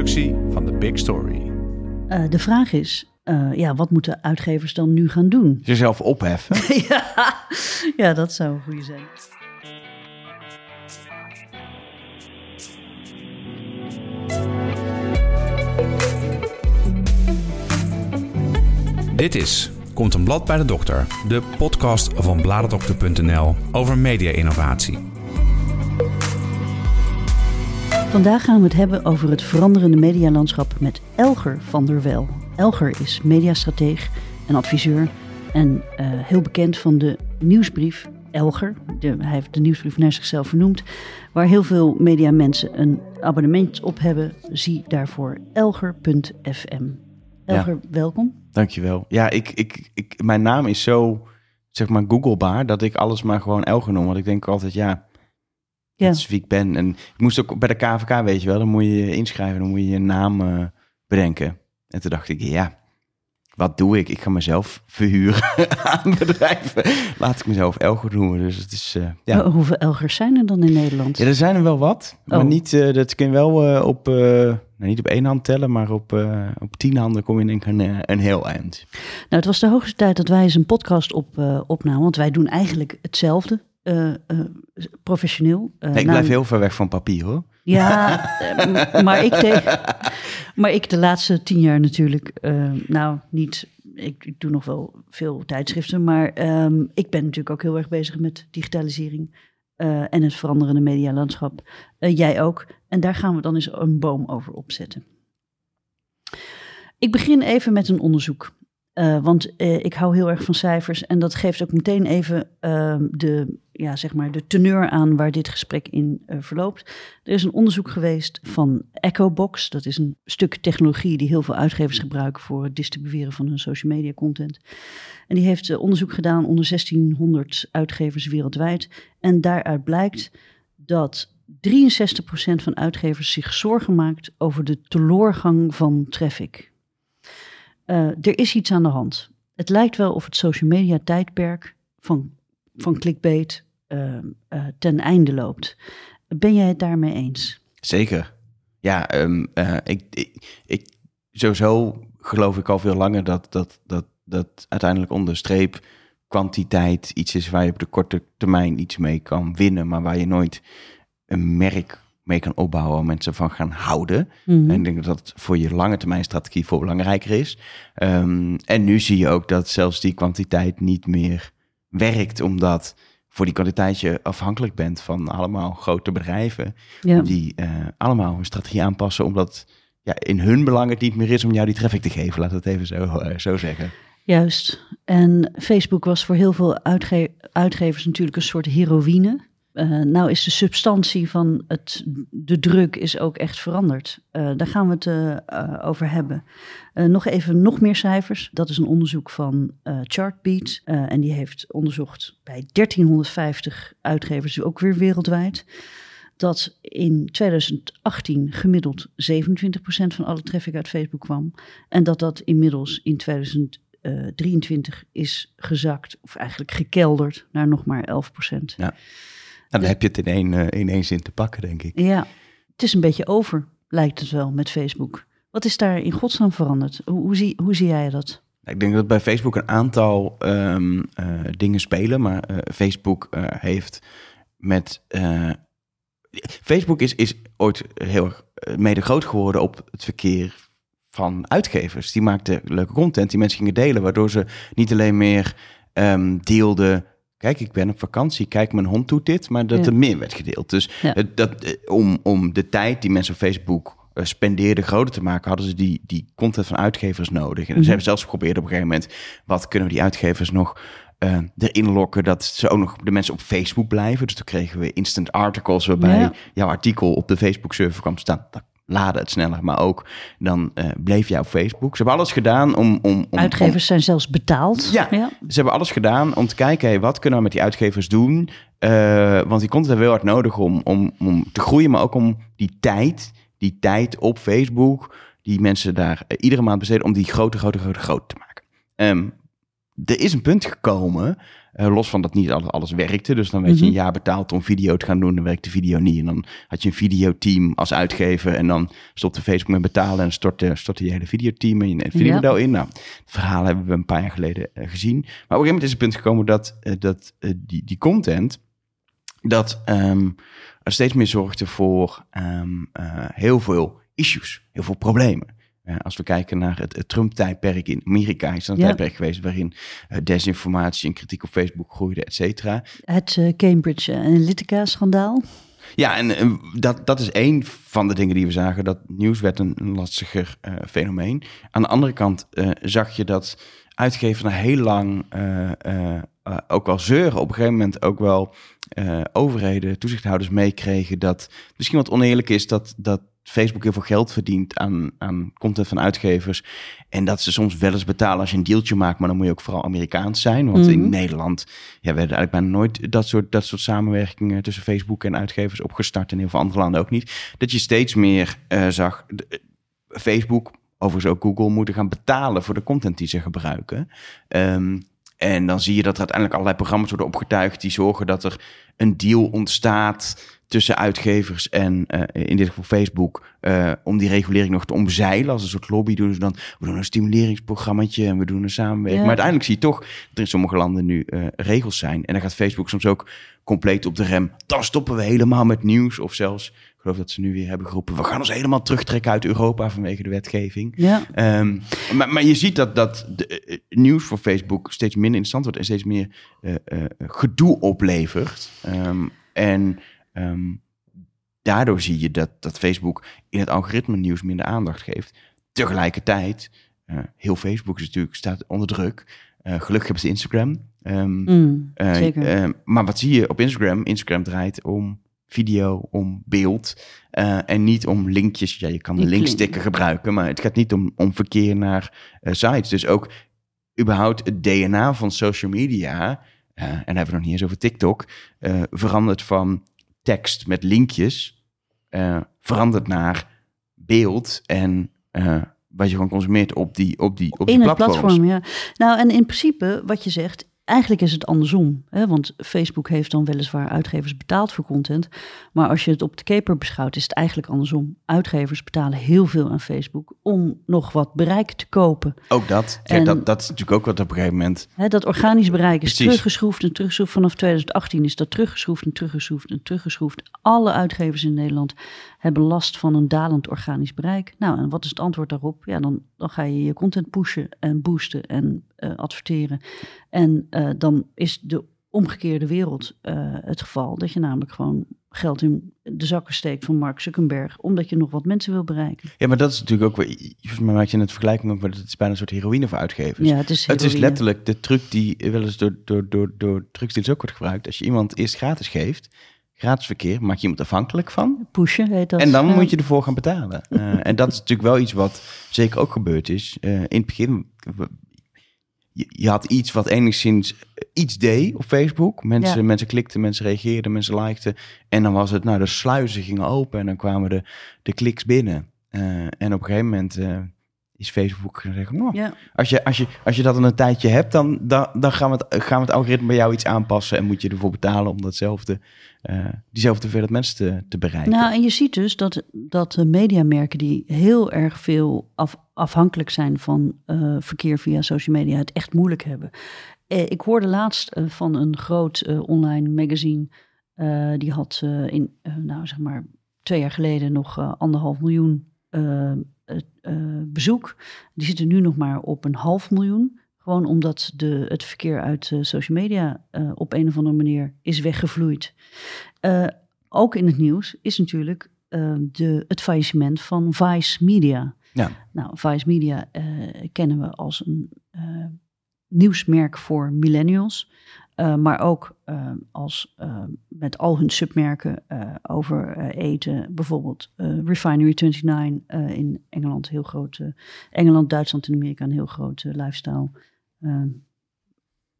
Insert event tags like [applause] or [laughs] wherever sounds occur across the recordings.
productie van The Big Story. Uh, de vraag is, uh, ja, wat moeten uitgevers dan nu gaan doen? Jezelf opheffen? [laughs] ja, ja, dat zou een goede zijn. Dit is Komt een blad bij de dokter, de podcast van bladerdokter.nl over media-innovatie. Vandaag gaan we het hebben over het veranderende medialandschap met Elger van der Wel. Elger is mediastrateeg en adviseur en uh, heel bekend van de nieuwsbrief Elger. De, hij heeft de nieuwsbrief naar zichzelf vernoemd, waar heel veel mediamensen een abonnement op hebben. Zie daarvoor elger.fm. Elger, ja. welkom. Dankjewel. Ja, ik, ik, ik, mijn naam is zo, zeg maar, googlebaar dat ik alles maar gewoon Elger noem. Want ik denk altijd, ja, ja. dat is wie ik ben. En ik moest ook bij de KVK, weet je wel, dan moet je je inschrijven, dan moet je je naam uh, bedenken. En toen dacht ik, ja, wat doe ik? Ik ga mezelf verhuren [laughs] aan bedrijven. Laat ik mezelf Elger noemen. Dus het is, uh, ja. Oh, hoeveel Elgers zijn er dan in Nederland? Ja, er zijn er wel wat. Maar oh. niet, uh, dat kun je wel op nou, niet op één hand tellen, maar op, op tien handen kom je denk ik een, eh, een heel eind. Nou, het was de hoogste tijd dat wij eens een podcast op, opnamen, want wij doen eigenlijk hetzelfde, professioneel. Nee, ik blijf heel ver weg van papier hoor. Ja, [laughs] maar, ik de, maar ik de laatste tien jaar natuurlijk, nou niet, ik, ik, doe nog wel veel tijdschriften, maar um, ik ben natuurlijk ook heel erg bezig met digitalisering. En het veranderende medialandschap. Jij ook. En daar gaan we dan eens een boom over opzetten. Ik begin even met een onderzoek. Uh, want ik hou heel erg van cijfers en dat geeft ook meteen even ehm, de, ja, zeg maar de teneur aan waar dit gesprek in verloopt. Er is een onderzoek geweest van EchoBox. Dat is een stuk technologie die heel veel uitgevers gebruiken voor het distribueren van hun social media content. En die heeft onderzoek gedaan onder 1600 uitgevers wereldwijd. En daaruit blijkt dat 63% van uitgevers zich zorgen maakt over de teleurgang van traffic. Uh, er is iets aan de hand. Het lijkt wel of het social media tijdperk van, van clickbait uh, uh, ten einde loopt. Ben jij het daarmee eens? Zeker. Ja, um, ik, ik, ik, sowieso geloof ik al veel langer dat, dat, dat, dat uiteindelijk onder streep kwantiteit iets is waar je op de korte termijn iets mee kan winnen, maar waar je nooit een merk mee kan opbouwen, mensen van gaan houden. En ik denk dat dat voor je lange termijn strategie veel belangrijker is. Um, en nu zie je ook dat zelfs die kwantiteit niet meer werkt, omdat voor die kwantiteit je afhankelijk bent van allemaal grote bedrijven ja. die uh, allemaal hun strategie aanpassen, omdat ja, in hun belang het niet meer is om jou die traffic te geven, laat het even zo, uh, zo zeggen. Juist. En Facebook was voor heel veel uitge uitgevers natuurlijk een soort heroïne. Uh, nou is de substantie van het, de druk is ook echt veranderd. Uh, daar gaan we het uh, over hebben. nog even nog meer cijfers. Dat is een onderzoek van Chartbeat. en die heeft onderzocht bij 1350 uitgevers, ook weer wereldwijd. Dat in 2018 gemiddeld 27% van alle traffic uit Facebook kwam. En dat dat inmiddels in 2020 uh, 23 is gezakt, of eigenlijk gekelderd, naar nog maar 11 procent. Ja. Nou, dan heb je het in één, uh, in één zin te pakken, denk ik. Ja, het is een beetje over, lijkt het wel, met Facebook. Wat is daar in godsnaam veranderd? Hoe, hoe, zie, hoe zie jij dat? Ik denk dat bij Facebook een aantal um, uh, dingen spelen, maar uh, Facebook heeft met. Facebook is, is ooit heel mede groot geworden op het verkeer van uitgevers. Die maakten leuke content die mensen gingen delen, waardoor ze niet alleen meer um, deelden. Kijk, ik ben op vakantie, kijk, mijn hond doet dit, maar dat ja. er meer werd gedeeld. Dus ja. dat, om, om de tijd die mensen op Facebook uh, spendeerden groter te maken, hadden ze die, die content van uitgevers nodig. En mm -hmm. ze hebben zelfs geprobeerd op een gegeven moment, wat kunnen we die uitgevers nog uh, erin lokken dat ze ook nog de mensen op Facebook blijven. Dus toen kregen we instant articles waarbij ja. jouw artikel op de Facebook server kwam te staan. Dat laden het sneller, maar ook dan uh, bleef jij op Facebook. Ze hebben alles gedaan om... om, om uitgevers om, zijn zelfs betaald. Ja, ja, ze hebben alles gedaan om te kijken, hey, wat kunnen we met die uitgevers doen? Uh, want die content hebben heel hard nodig om, om, om te groeien, maar ook om die tijd, die tijd op Facebook, die mensen daar uh, iedere maand besteden, om die groter, groter, groter, groter te maken. Um, er is een punt gekomen, eh, los van dat niet alles, alles werkte. Dus dan werd je Mhm. een jaar betaald om video te gaan doen, dan werkte video niet. En dan had je een videoteam als uitgever en dan stopte Facebook met betalen en stortte, stortte je hele videoteam en je het videomodel in. Nou, het verhaal hebben we een paar jaar geleden eh, gezien. Maar op een gegeven moment is het punt gekomen dat, eh, dat die, die content, dat er steeds meer zorgde voor ehm, eh, heel veel issues, heel veel problemen. Eh, als we kijken naar het, het Trump-tijdperk in Amerika, is dat een Ja. tijdperk geweest waarin eh, desinformatie en kritiek op Facebook groeide, et cetera. Het eh, Cambridge Analytica-schandaal. Ja, en dat, dat is één van de dingen die we zagen. Dat nieuws werd een, een lastiger fenomeen. Aan de andere kant zag je dat uitgevers na heel lang ook wel zeuren. Op een gegeven moment ook wel overheden, toezichthouders meekregen dat misschien wat oneerlijk is dat, dat Facebook heel veel geld verdient aan, aan content van uitgevers. En dat ze soms wel eens betalen als je een deeltje maakt, maar dan moet je ook vooral Amerikaans zijn. Want in Mhm. Nederland ja, werden eigenlijk bijna nooit dat soort, dat soort samenwerkingen tussen Facebook en uitgevers opgestart. En heel veel andere landen ook niet. Dat je steeds meer eh, zag. eh, Facebook, overigens ook Google, moeten gaan betalen voor de content die ze gebruiken. Ehm, en dan zie je dat er uiteindelijk allerlei programma's worden opgetuigd die zorgen dat er een deal ontstaat tussen uitgevers en eh, in dit geval Facebook eh, om die regulering nog te omzeilen. Als een soort lobby doen ze dan, we doen een stimuleringsprogrammaatje en we doen een samenwerking. Ja. Maar uiteindelijk zie je toch dat er in sommige landen nu eh, regels zijn. En dan gaat Facebook soms ook compleet op de rem. Dan stoppen we helemaal met nieuws. Of zelfs, ik geloof dat ze nu weer hebben geroepen, we gaan ons helemaal terugtrekken uit Europa vanwege de wetgeving. Ja, Ehm, maar, maar je ziet dat, dat de, nieuws voor Facebook steeds minder interessant wordt en steeds meer gedoe oplevert. Ehm, en ehm, daardoor zie je dat, dat Facebook in het algoritme nieuws minder aandacht geeft. Tegelijkertijd, eh, heel Facebook is natuurlijk, staat onder druk. Eh, gelukkig hebben ze Instagram. Ehm, Mm, eh, zeker. maar wat zie je op Instagram? Instagram draait om video, om beeld en niet om linkjes. Ja, je kan de klinken. gebruiken, maar het gaat niet om, om verkeer naar sites. Dus ook überhaupt het DNA van social media, en dan hebben we nog niet eens over TikTok, verandert van tekst met linkjes, eh, verandert naar beeld en eh, wat je gewoon consumeert op die, op die, op die in het platform, ja. Nou, en in principe, wat je zegt, eigenlijk is het andersom. Hè? Want Facebook heeft dan weliswaar uitgevers betaald voor content. Maar als je het op de keper beschouwt, is het eigenlijk andersom. Uitgevers betalen heel veel aan Facebook om nog wat bereik te kopen. Ook dat. Ja, dat. Dat is natuurlijk ook wat op een gegeven moment Hè, dat organisch bereik is Precies. teruggeschroefd en teruggeschroefd. Vanaf 2018 is dat teruggeschroefd en teruggeschroefd en teruggeschroefd. Alle uitgevers in Nederland hebben last van een dalend organisch bereik. Nou, en wat is het antwoord daarop? Ja, dan, dan ga je je content pushen en boosten en eh, adverteren. En eh, dan is de omgekeerde wereld eh, het geval. Dat je namelijk gewoon geld in de zakken steekt van Mark Zuckerberg. Omdat je nog wat mensen wil bereiken. Ja, maar dat is natuurlijk ook weer. Volgens mij maak je het vergelijking ook, maar het is bijna een soort heroïne voor uitgevers. Ja, het is, het is letterlijk de truc die wel eens door, door, door, door drugsdealers ook wordt gebruikt. Als je iemand eerst gratis geeft, gratis verkeer, maak je iemand afhankelijk van. pushen, heet dat. en dan Ja. moet je ervoor gaan betalen. Eh, en dat is natuurlijk wel iets wat zeker ook gebeurd is. Eh, in het begin, je, je had iets wat enigszins iets deed op Facebook. Mensen, Ja. mensen klikten, mensen reageerden, mensen likten. En dan was het, nou, de sluizen gingen open en dan kwamen de, de kliks binnen. Eh, en op een gegeven moment is Facebook gaan zeggen, nou, Ja. als, je, als, je, als je dat een tijdje hebt, dan, dan, dan gaan, we het, gaan we het algoritme bij jou iets aanpassen en moet je ervoor betalen om datzelfde, eh, diezelfde hoeveelheid mensen te, te bereiken. Nou, en je ziet dus dat, dat de mediamerken die heel erg veel af, afhankelijk zijn van eh, verkeer via social media het echt moeilijk hebben. Eh, ik hoorde laatst van een groot online magazine, die had in, nou zeg maar, twee jaar geleden nog anderhalf miljoen bezoek. Die zitten nu nog maar op een half miljoen. Gewoon omdat de, het verkeer uit eh, social media eh, op een of andere manier is weggevloeid. Eh, ook in het nieuws is natuurlijk eh, de, het faillissement van Vice Media. Ja. Nou, Vice Media eh, kennen we als een eh, nieuwsmerk voor millennials. Eh, maar ook eh, als eh, met al hun submerken eh, over eh, eten. Bijvoorbeeld Refinery 29 eh, in Engeland, heel groot. Engeland, Duitsland en Amerika een heel groot lifestyle. eh,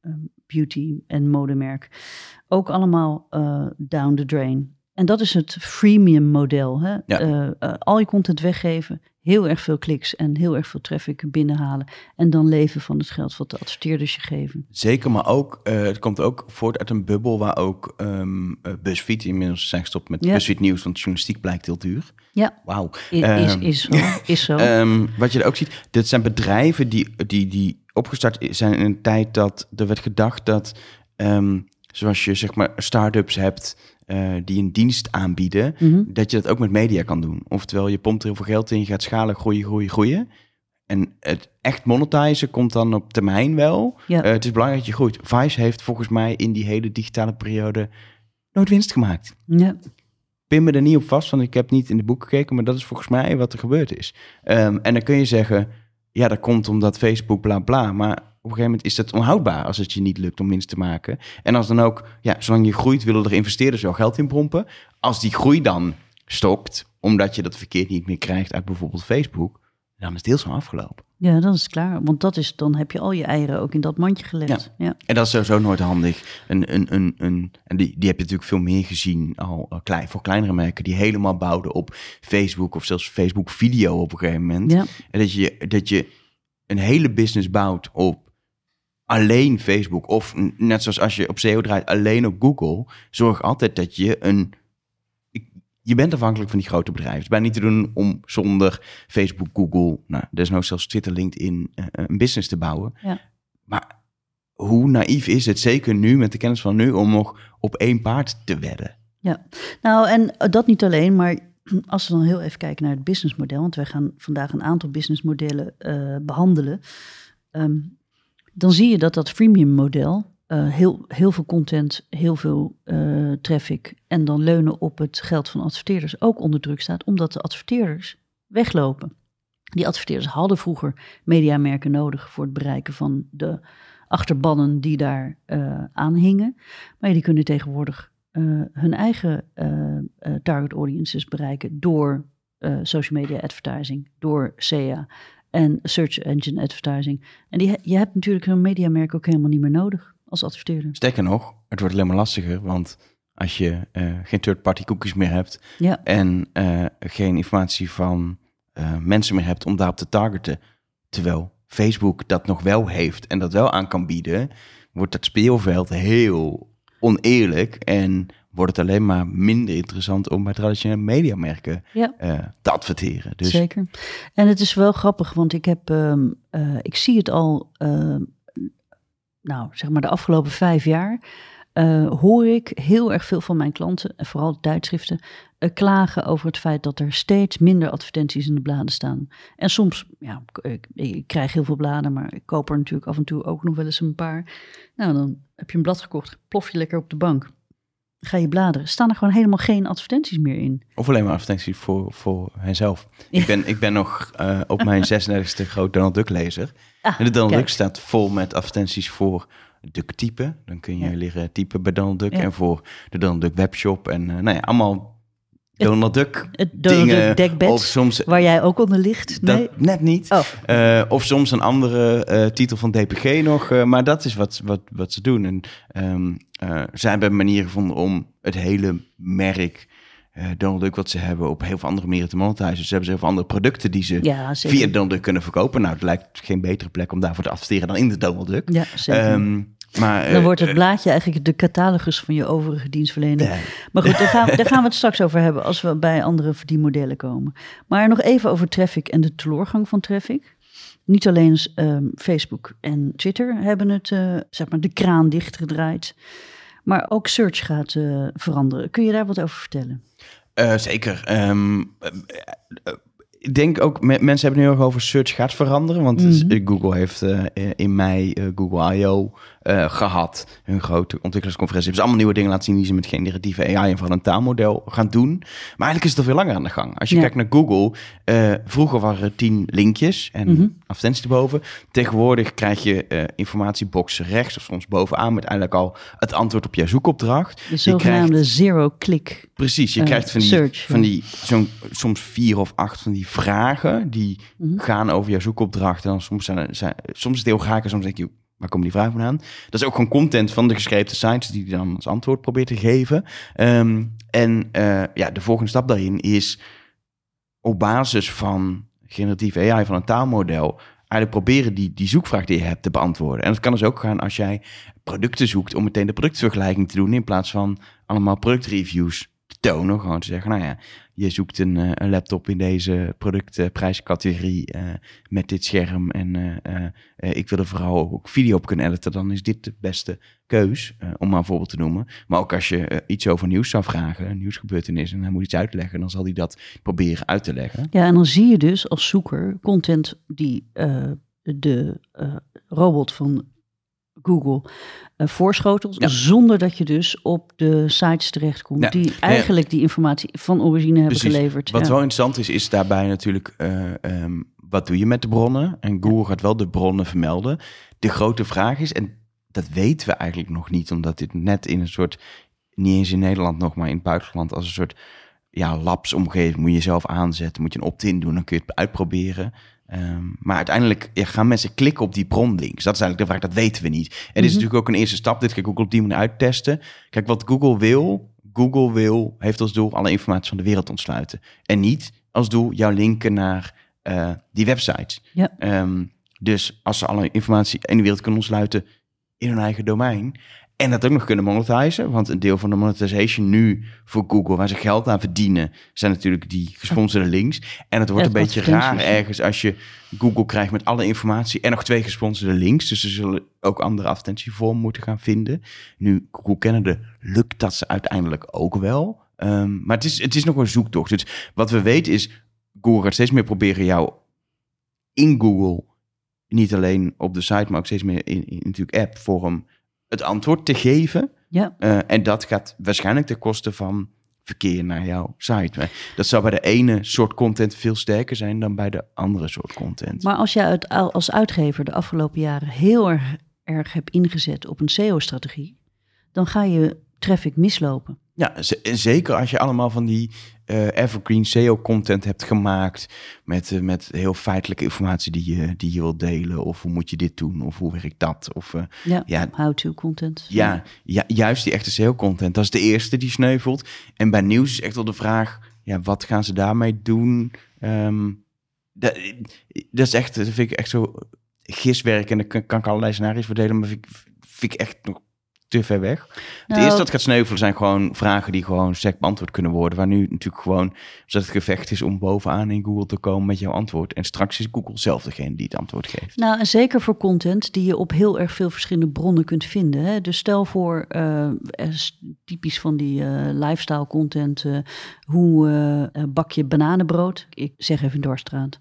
eh, beauty en modemerk. Ook allemaal down the drain. En dat is het freemium model. Hè? Ja. Al je content weggeven, heel erg veel kliks en heel erg veel traffic binnenhalen. En dan leven van het geld wat de adverteerders je geven. Zeker, maar ook, eh, het komt ook voort uit een bubbel waar ook um, BuzzFeed inmiddels zijn gestopt met Ja. BuzzFeed nieuws, want journalistiek blijkt heel duur. Ja, Wauw. i- is, Ehm, is zo. [laughs] Is zo. Ehm, wat je er ook ziet, dit zijn bedrijven die, die, die opgestart zijn in een tijd dat er werd gedacht dat, zoals je zeg maar start-ups hebt eh, die een dienst aanbieden, Mhm. dat je dat ook met media kan doen. Oftewel, je pompt er heel veel geld in, je gaat schalen, groeien, groeien, groeien. En het echt monetizen komt dan op termijn wel. Ja. Eh, het is belangrijk dat je groeit. Vice heeft volgens mij in die hele digitale periode nooit winst gemaakt. ja. Pin me er niet op vast, want ik heb niet in de boek gekeken, maar dat is volgens mij wat er gebeurd is. Ehm, en dan kun je zeggen, ja, dat komt omdat Facebook bla bla, maar een gegeven moment is dat onhoudbaar als het je niet lukt om winst te maken. En als dan ook, ja, zolang je groeit, willen er investeerders wel geld in pompen. Als die groei dan stokt, omdat je dat verkeerd niet meer krijgt uit bijvoorbeeld Facebook, dan is het heel snel afgelopen. ja, dan is het klaar. Want dat is, dan heb je al je eieren ook in dat mandje gelegd. Ja. En dat is sowieso nooit handig. Een, een, een, een, en die, die heb je natuurlijk veel meer gezien al klein, voor kleinere merken die helemaal bouwden op Facebook of zelfs Facebook video op een gegeven moment. Ja. En dat je, dat je een hele business bouwt op alleen Facebook of net zoals als je op SEO draait alleen op Google, zorg altijd dat je een je bent afhankelijk van die grote bedrijven. Het is bijna niet te doen om zonder Facebook, Google, nou, desnoods zelfs Twitter, LinkedIn, eh, een business te bouwen. Ja. Maar hoe naïef is het, zeker nu met de kennis van nu, om nog op één paard te wedden? Ja, nou en eh, dat niet alleen, maar [clears throat] als we dan heel even kijken naar het businessmodel, want wij gaan vandaag een aantal businessmodellen eh, behandelen, ehm, dan zie je dat dat freemium model, eh, heel, heel veel content, heel veel eh, traffic en dan leunen op het geld van adverteerders ook onder druk staat, omdat de adverteerders weglopen. Die adverteerders hadden vroeger mediamerken nodig voor het bereiken van de achterbannen die daar eh aan hingen. Maar die kunnen tegenwoordig hun eigen target audiences bereiken door social media advertising, door SEA en search engine advertising. En die, je hebt natuurlijk een mediamerk ook helemaal niet meer nodig als adverteerder. Sterker nog, het wordt alleen maar lastiger, want als je eh, geen third-party cookies meer hebt Ja, en eh, geen informatie van eh, mensen meer hebt om daarop te targeten, terwijl Facebook dat nog wel heeft en dat wel aan kan bieden, wordt dat speelveld heel oneerlijk en wordt het alleen maar minder interessant om bij traditionele mediamerken ja. eh, te adverteren. Dus Zeker. En het is wel grappig, want ik heb, ehm, eh, ik zie het al, ehm, nou zeg maar de afgelopen vijf jaar, eh, hoor ik heel erg veel van mijn klanten, en vooral de tijdschriften, klagen over het feit dat er steeds minder advertenties in de bladen staan. En soms, ja, ik, ik krijg heel veel bladen, maar ik koop er natuurlijk af en toe ook nog wel eens een paar. Nou, dan heb je een blad gekocht, plof je lekker op de bank. Ga je bladeren, staan er gewoon helemaal geen advertenties meer in. Of alleen maar advertenties voor, voor henzelf. Ik, ben, ik ben nog eh, op mijn [laughs] 36e groot Donald Duck lezer. Ah, en de Donald kijk. Duck staat vol met advertenties voor Duck typen. Dan kun je Ja. leren typen bij Donald Duck. Ja. En voor de Donald Duck webshop. En eh, nou ja, allemaal Donald Duck Het dingen. Duck dekbed, Of soms... waar jij ook onder ligt. Dat Nee? net niet. Oh. Eh, of soms een andere eh, titel van DPG nog. eh, maar dat is wat, wat, wat ze doen. En ehm, eh, zij hebben een manier gevonden om het hele merk Donald Duck wat ze hebben op heel veel andere manieren te monetizen. Dus ze hebben heel veel andere producten die ze Ja, via Donald Duck kunnen verkopen. Nou, het lijkt geen betere plek om daarvoor te adverteren dan in de Donald Duck. Ja, zeker. Ehm, maar, dan eh, wordt het eh, blaadje eigenlijk de catalogus van je overige dienstverlening. Maar goed, daar gaan, daar [laughs] gaan we het straks over hebben als we bij andere verdienmodellen komen. Maar nog even over traffic en de teleurgang van traffic. Niet alleen ehm, Facebook en Twitter hebben het, eh, zeg maar, de kraan dichtgedraaid. Maar ook search gaat veranderen. Kun je daar wat over vertellen? Zeker. Ehm, eh, eh, ik denk ook, me- mensen hebben nu ook over search gaat veranderen. Want is- Mhm. Google heeft in mei Google I.O. eh, gehad. Hun grote ontwikkelersconferentie. Hebben ze allemaal nieuwe dingen laten zien die ze met generatieve AI en van een taalmodel gaan doen. Maar eigenlijk is het al veel langer aan de gang. Als je Ja. kijkt naar Google, eh, vroeger waren er tien linkjes en Mhm. advertenties erboven. Tegenwoordig krijg je eh, informatiebox rechts of soms bovenaan met eigenlijk al het antwoord op jouw zoekopdracht. De zogenaamde krijgt- zero-click. Precies, je krijgt van die, search, van die zo'n, soms vier of acht van die vragen die Mhm. gaan over jouw zoekopdracht. En dan soms, zijn, er- zijn, soms is het heel graag en soms denk je, waar komen die vragen vandaan? Dat is ook gewoon content van de geschreven sites die je dan als antwoord probeert te geven. Ehm, en eh, ja, de volgende stap daarin is op basis van generatieve AI, van een taalmodel, eigenlijk proberen die, die zoekvraag die je hebt te beantwoorden. En dat kan dus ook gaan als jij producten zoekt om meteen de productvergelijking te doen in plaats van allemaal productreviews tonen. Gewoon te zeggen, nou ja, je zoekt een, eh, een laptop in deze productprijscategorie uh, met dit scherm en uh, ik wil er vooral ook video op kunnen editen, dan is dit de beste keus, om maar een voorbeeld te noemen. Maar ook als je iets over nieuws zou vragen, een nieuwsgebeurtenis, en hij moet iets uitleggen, dan zal hij dat proberen uit te leggen. Ja, en dan zie je dus als zoeker content die de robot van Google uh, voorschotelt, zonder dat je dus op de sites terechtkomt ja. die eigenlijk die informatie van origine hebben geleverd. Wat wel interessant is, is daarbij natuurlijk, uh, um, wat doe je met de bronnen? En Google gaat wel de bronnen vermelden. De grote vraag is, en dat weten we eigenlijk nog niet, omdat dit net in een soort, niet eens in Nederland nog, maar in het buitenland, als een soort ja, labsomgeving moet je jezelf aanzetten, moet je een opt-in doen, dan kun je het uitproberen. Um, maar uiteindelijk ja, gaan mensen klikken op die bronlinks. Dat is eigenlijk de vraag, dat weten we niet. En dit is mhm. natuurlijk ook een eerste stap. Dit ik ook op die manier uittesten. Kijk, wat Google wil, Google wil, heeft als doel alle informatie van de wereld ontsluiten. En niet als doel jouw linken naar uh, die websites. Ja. Um, dus als ze alle informatie in de wereld kunnen ontsluiten in hun eigen domein, en dat ook nog kunnen monetizen. Want een deel van de monetization nu voor Google, waar ze geld aan verdienen, zijn natuurlijk die gesponsorde [laughs] links. En het wordt een beetje raar ergens als je Google krijgt met alle informatie en nog twee gesponsorde links. Dus ze zullen ook andere advertentievormen moeten gaan vinden. Nu, Google Canada lukt dat ze uiteindelijk ook wel. Um, maar het is, het is nog een zoektocht. Dus wat we weten is, Google gaat steeds meer proberen jou in Google, niet alleen op de site, maar ook steeds meer in, in natuurlijk app vorm het antwoord te geven. Ja. Uh, en dat gaat waarschijnlijk ten koste van verkeer naar jouw site. Dat zou bij de ene soort content veel sterker zijn dan bij de andere soort content. Maar als jij als uitgever de afgelopen jaren heel erg, erg hebt ingezet op een SEO-strategie, dan ga je traffic mislopen. Ja, zeker als je allemaal van die uh, evergreen SEO-content hebt gemaakt met, uh, met heel feitelijke informatie die je, die je wilt delen. Of hoe moet je dit doen? Of hoe werkt dat? Of, uh, ja, ja how-to content. Ja, ja, juist die echte SEO-content. Dat is de eerste die sneuvelt. En bij nieuws is echt wel de vraag, ja, wat gaan ze daarmee doen? Um, dat, dat is echt, dat vind ik echt zo giswerk. En dan kan, kan ik allerlei scenario's verdelen, maar vind ik, vind ik echt nog te ver weg. het nou, eerste dat gaat sneuvelen zijn gewoon vragen die gewoon sec beantwoord kunnen worden. Waar nu natuurlijk gewoon dat het gevecht is om bovenaan in Google te komen met jouw antwoord. En straks is Google zelf degene die het antwoord geeft. Nou, en zeker voor content die je op heel erg veel verschillende bronnen kunt vinden. Hè? Dus stel voor, uh, typisch van die uh, lifestyle content, uh, hoe bak je bananenbrood? Ik zeg even Dorstraat.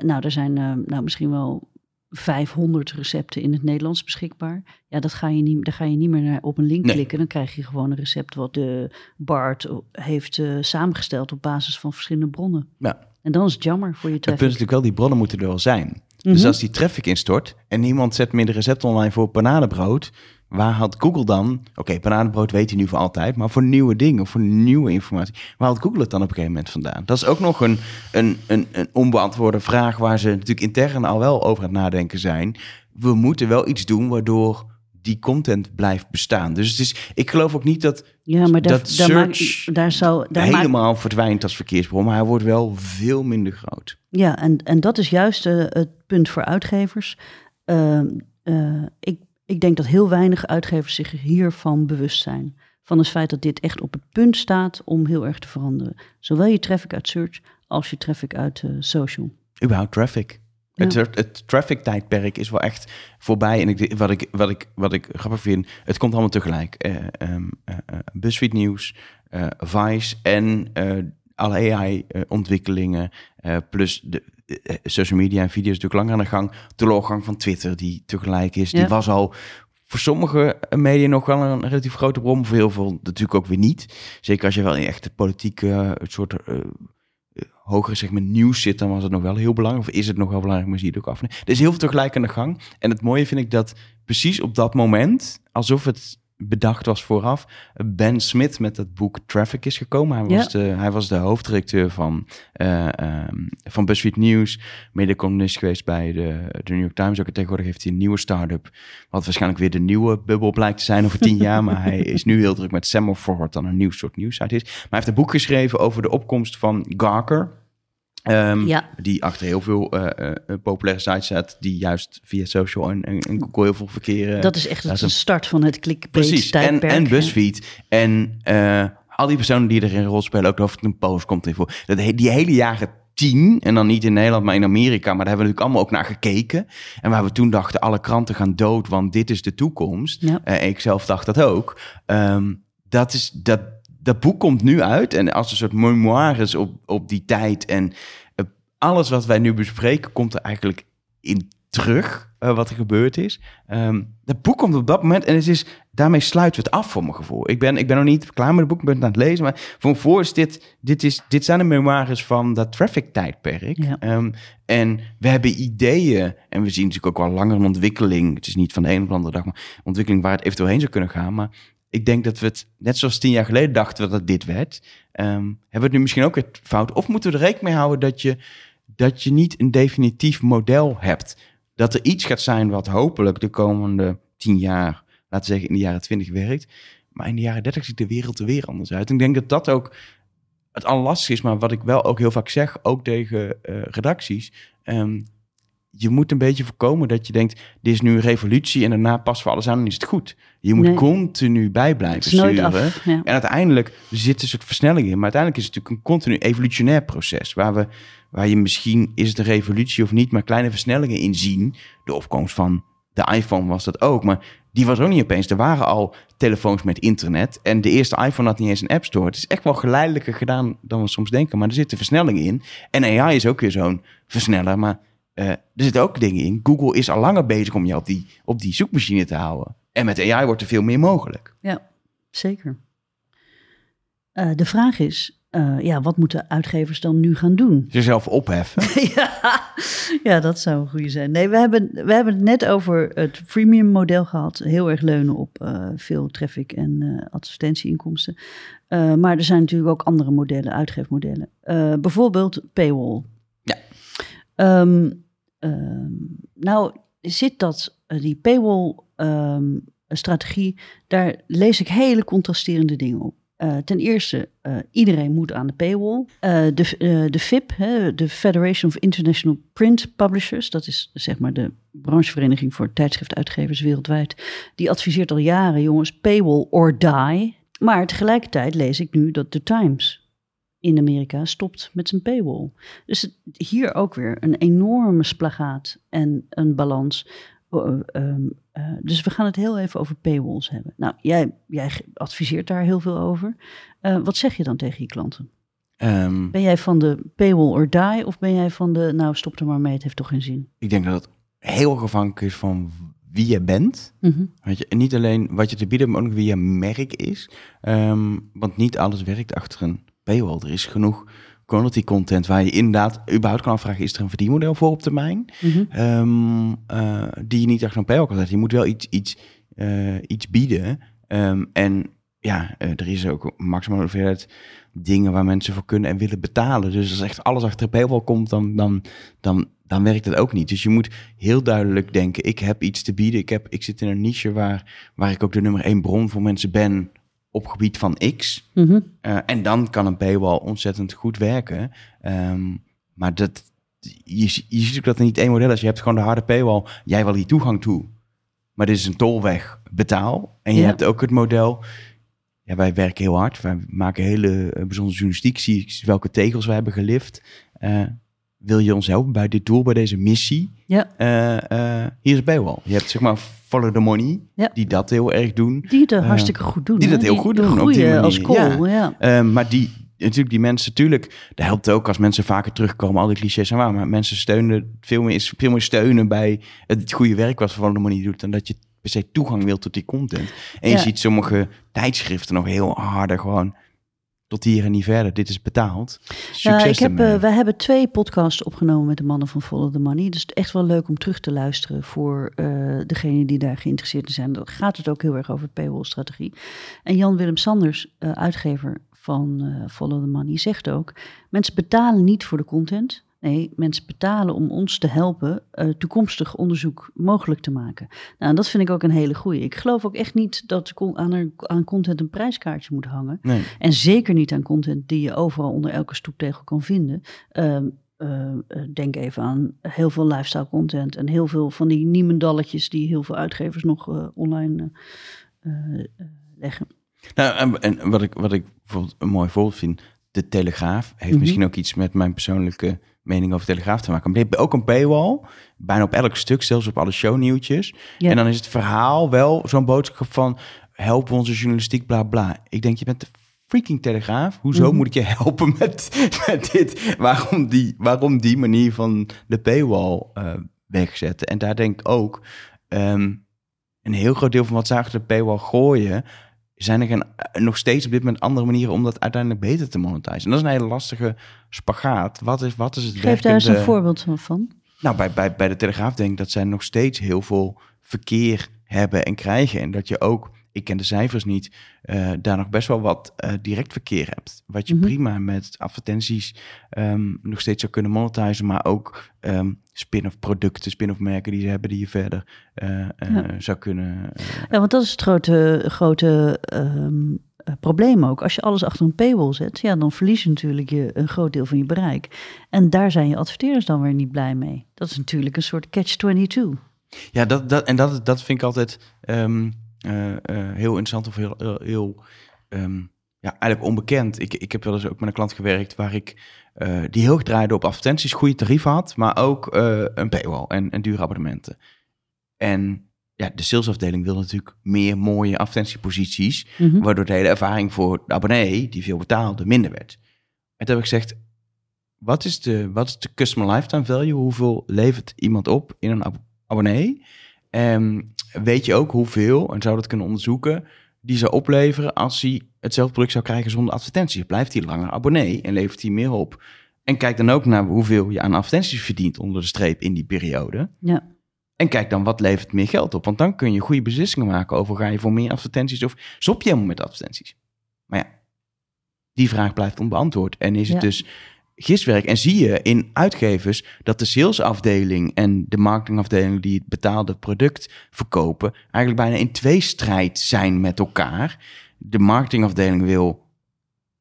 nou, er zijn nou, misschien wel 500 recepten in het Nederlands beschikbaar. Ja, dat ga je niet, daar ga je niet meer naar op een link klikken. Dan krijg je gewoon een recept wat de Bart heeft uh, samengesteld op basis van verschillende bronnen. Ja. En dan is het jammer voor je traffic. Het punt is natuurlijk wel, die bronnen moeten er wel zijn. Dus mhm. als die traffic instort en niemand zet meer de recept online voor bananenbrood, waar had Google dan, oké, okay, bananenbrood weet hij nu voor altijd, maar voor nieuwe dingen, voor nieuwe informatie, waar had Google het dan op een gegeven moment vandaan? Dat is ook nog een, een, een, een onbeantwoorde vraag waar ze natuurlijk intern al wel over aan het nadenken zijn. We moeten wel iets doen waardoor die content blijft bestaan. Dus het is, ik geloof ook niet dat, ja, maar daar, dat search daar, daar zou, daar helemaal verdwijnt als verkeersbron, maar hij wordt wel veel minder groot. Ja, en, en dat is juist uh, het punt voor uitgevers. Uh, uh, ik ik denk dat heel weinig uitgevers zich hiervan bewust zijn. Van het feit dat dit echt op het punt staat om heel erg te veranderen. Zowel je traffic uit search als je traffic uit uh, social. Überhaupt traffic. Het, het traffic tijdperk is wel echt voorbij. En ik, wat, ik, wat, ik, wat ik grappig vind, het komt allemaal tegelijk. Uh, um, uh, BuzzFeed Nieuws, Vice en alle AI-ontwikkelingen. plus de, eh, social media en video's natuurlijk langer aan de gang. De van Twitter, die tegelijk is, die was al voor sommige media nog wel een relatief grote bron. Voor heel veel natuurlijk ook weer niet. Zeker als je wel in echt het politieke uh, soort uh, hogere segment nieuws zit, dan was het nog wel heel belangrijk. Of is het nog wel belangrijk, maar zie je het ook af. Er is heel veel tegelijk aan de gang. En het mooie vind ik dat precies op dat moment, alsof het bedacht was vooraf. Ben Smith met het boek Traffic is gekomen. Hij was, de, hij was de hoofddirecteur van, uh, um, van BuzzFeed News. Mede-columnist geweest bij de, de New York Times. Ook tegenwoordig heeft hij een nieuwe start-up. Wat waarschijnlijk weer de nieuwe bubbel blijkt te zijn over tien [laughs] jaar. Maar hij is nu heel druk met Semaphore, wat dan een nieuw soort nieuwsite is. Maar hij heeft een boek geschreven over de opkomst van Gawker. Ehm, Ja. Die achter heel veel eh, eh, populaire sites zat, die juist via social en, en, en Google heel veel verkeer. eh, dat is echt hem- start van het Precies, en, en hè. BuzzFeed. En eh, al die personen die erin een rol spelen, ook of het een post komt in voor. Dat, die hele jaren tien, en dan niet in Nederland, maar in Amerika, maar daar hebben we natuurlijk allemaal ook naar gekeken. En waar we toen dachten, alle kranten gaan dood, want dit is de toekomst. Ja. Ik zelf dacht dat ook. Ehm, dat, is, dat, dat boek komt nu uit en als een soort memoires op, op die tijd. En eh, alles wat wij nu bespreken, komt er eigenlijk in terug, eh, wat er gebeurd is. Ehm dat boek komt op dat moment en het is, daarmee sluiten we het af voor mijn gevoel. Ik ben, ik ben nog niet klaar met het boek, ik ben het aan het lezen, maar voor gevoel is dit, dit, is, dit zijn de memoires van dat traffic-tijdperk. Ja. Ehm, en we hebben ideeën en we zien natuurlijk ook wel langer een ontwikkeling. Het is niet van de een op de andere dag, maar ontwikkeling waar het eventueel heen zou kunnen gaan. Maar ik denk dat we het, net zoals tien jaar geleden dachten we dat het dit werd, ehm, hebben we het nu misschien ook weer fout. Of moeten we er rekening mee houden dat je, dat je niet een definitief model hebt. Dat er iets gaat zijn wat hopelijk de komende tien jaar, laten we zeggen in de jaren twintig werkt. Maar in de jaren dertig ziet de wereld er weer anders uit. En ik denk dat dat ook het allerlastigste is, maar wat ik wel ook heel vaak zeg, ook tegen eh, redacties. ehm, je moet een beetje voorkomen dat je denkt, dit is nu een revolutie en daarna passen we alles aan en is het goed. Je moet Nee. continu bij Het blijven is nooit sturen. af. Ja. En uiteindelijk zit er een soort versnelling in. Maar uiteindelijk is het natuurlijk een continu evolutionair proces. Waar, we, waar je misschien, is het een revolutie of niet, maar kleine versnellingen in zien. De opkomst van de iPhone was dat ook. Maar die was ook niet opeens. Er waren al telefoons met internet. En de eerste iPhone had niet eens een app store. Het is echt wel geleidelijker gedaan dan we soms denken. Maar er zitten versnellingen in. En AI is ook weer zo'n versneller. Maar eh, er zitten ook dingen in. Google is al langer bezig om jou op die, op die zoekmachine te houden. En met AI wordt er veel meer mogelijk. Ja, zeker. Eh, de vraag is, eh, ja, wat moeten uitgevers dan nu gaan doen? Jezelf opheffen. [laughs] ja, ja, dat zou een goede zijn. Nee, we hebben, we hebben het net over het freemium model gehad. Heel erg leunen op veel traffic en eh, advertentieinkomsten. Maar er zijn natuurlijk ook andere modellen, uitgeefmodellen. Bijvoorbeeld paywall. Ehm, ehm, nou, zit dat, eh, die paywall ehm, daar lees ik hele contrasterende dingen op. Eh, ten eerste, eh, iedereen moet aan de paywall. De, de FIP, hè, de Federation of International Print Publishers, dat is zeg maar de branchevereniging voor tijdschriftuitgevers wereldwijd, die adviseert al jaren, jongens, paywall or die. Maar tegelijkertijd lees ik nu dat The Times in Amerika stopt met zijn paywall. Dus het, hier ook weer een enorme splagaat en een balans. Uh, um, uh, dus we gaan het heel even over paywalls hebben. Nou, jij, jij adviseert daar heel veel over. Uh, wat zeg je dan tegen je klanten? Um, ben jij van de paywall or die of ben jij van de, nou stop er maar mee, het heeft toch geen zin? Ik denk dat het heel afhankelijk is van wie je bent. Mm -hmm. Weet je, en niet alleen wat je te bieden, maar ook wie je merk is. Um, want niet alles werkt achter een paywall. Er is genoeg quality content waar je inderdaad überhaupt kan afvragen, is er een verdienmodel voor op termijn? Mm -hmm. um, uh, die je niet achter een paywall kan zetten. Je moet wel iets, iets, uh, iets bieden. Um, en ja, uh, er is ook maximaal hoeveelheid dingen waar mensen voor kunnen en willen betalen. Dus als echt alles achter een paywall komt, dan, dan, dan, dan werkt het ook niet. Dus je moet heel duidelijk denken, ik heb iets te bieden. Ik, heb, ik zit in een niche waar, waar ik ook de nummer één bron voor mensen ben op gebied van X. Mm -hmm. uh, en dan kan een paywall ontzettend goed werken. Um, maar dat, je, je ziet ook dat er niet één model is. Je hebt gewoon de harde paywall. Jij wil hier toegang toe. Maar dit is een tolweg betaal. En je Ja. hebt ook het model. Ja, wij werken heel hard. Wij maken hele eh, bijzondere journalistiek. Zie welke tegels wij hebben gelift. Uh, wil je ons helpen bij dit doel, bij deze missie? Ja. Uh, hier is paywall. Je hebt zeg maar Follow the Money, Ja. die dat heel erg doen. Die het hartstikke goed doen. die hè? dat heel goed doen, op die groeien manier, als kool, ja. Maar die, natuurlijk die mensen, natuurlijk, dat helpt ook als mensen vaker terugkomen. Al die clichés zijn waar, maar mensen steunen veel meer, is veel meer steunen bij het goede werk wat Follow the Money doet, dan dat je per se toegang wilt tot die content. En je ziet sommige tijdschriften nog heel harder gewoon tot hier en niet verder. Dit is betaald. Succes Ja, ik heb, uh, wij hebben twee podcasts opgenomen met de mannen van Follow the Money. Dus het is echt wel leuk om terug te luisteren voor uh, degenen die daar geïnteresseerd in zijn. Dan gaat het ook heel erg over paywall-strategie. En Jan-Willem Sanders, uh, uitgever van Follow the Money, zegt ook... mensen betalen niet voor de content... Nee, mensen betalen om ons te helpen uh, toekomstig onderzoek mogelijk te maken. Nou, dat vind ik ook een hele goeie. Ik geloof ook echt niet dat aan, er, aan content een prijskaartje moet hangen. Nee. En zeker niet aan content die je overal onder elke stoeptegel kan vinden. Uh, eh, eh, denk even aan heel veel lifestyle content en heel veel van die niemendalletjes die heel veel uitgevers nog eh, online eh, eh, leggen. Nou, en, en wat, ik, wat ik bijvoorbeeld een mooi voorbeeld vind, de Telegraaf heeft Mhm. misschien ook iets met mijn persoonlijke mening over Telegraaf te maken. Maar die hebben ook een paywall, bijna op elk stuk, zelfs op alle shownieuwtjes. Ja. En dan is het verhaal wel zo'n boodschap van, help onze journalistiek, bla bla. Ik denk, je bent de freaking Telegraaf. Hoezo Mhm. moet ik je helpen met, met dit? Waarom die, waarom die manier van de paywall eh, wegzetten? En daar denk ik ook, ehm, een heel groot deel van wat ze achter de paywall gooien, zijn er geen, nog steeds op dit moment andere manieren om dat uiteindelijk beter te monetizen. En dat is een hele lastige spagaat. Wat is, wat is het Geef daar eens een voorbeeld van- van. nou, bij, bij, bij de Telegraaf denk ik dat zij nog steeds heel veel verkeer hebben en krijgen. En dat je ook, ik ken de cijfers niet, eh, daar nog best wel wat eh, direct verkeer hebt. Wat je Mhm. prima met advertenties ehm, nog steeds zou kunnen monetizen, maar ook ehm, spin-off producten, spin-off merken die ze hebben die je verder eh, Ja. zou kunnen... Ja, want dat is het grote, grote ehm, eh, probleem ook. Als je alles achter een paywall zet, ja, dan verlies je natuurlijk je, een groot deel van je bereik. En daar zijn je adverteerders dan weer niet blij mee. Dat is natuurlijk een soort catch-22. Ja, dat, dat, en dat, dat vind ik altijd heel interessant of heel, heel, heel, ehm, ja, eigenlijk onbekend. Ik, ik heb wel eens ook met een klant gewerkt waar ik eh, die heel draaide op advertenties, goede tarieven had, maar ook eh, een paywall en, en dure abonnementen. En ja, de salesafdeling wil natuurlijk meer mooie advertentieposities, Mhm. waardoor de hele ervaring voor de abonnee, die veel betaalde, minder werd. En toen heb ik gezegd, wat is de, wat is de customer lifetime value? Hoeveel levert iemand op in een ab- abonnee? En weet je ook hoeveel, en zou dat kunnen onderzoeken, die zou opleveren als hij hetzelfde product zou krijgen zonder advertenties? Blijft hij langer abonnee en levert hij meer op? En kijk dan ook naar hoeveel je aan advertenties verdient onder de streep in die periode. Ja. En kijk dan wat levert meer geld op. Want dan kun je goede beslissingen maken over ga je voor meer advertenties of stop je helemaal met advertenties. Maar ja, die vraag blijft onbeantwoord. En is het Ja. dus giswerk. En zie je in uitgevers dat de salesafdeling en de marketingafdeling die het betaalde product verkopen, eigenlijk bijna in tweestrijd zijn met elkaar. De marketingafdeling wil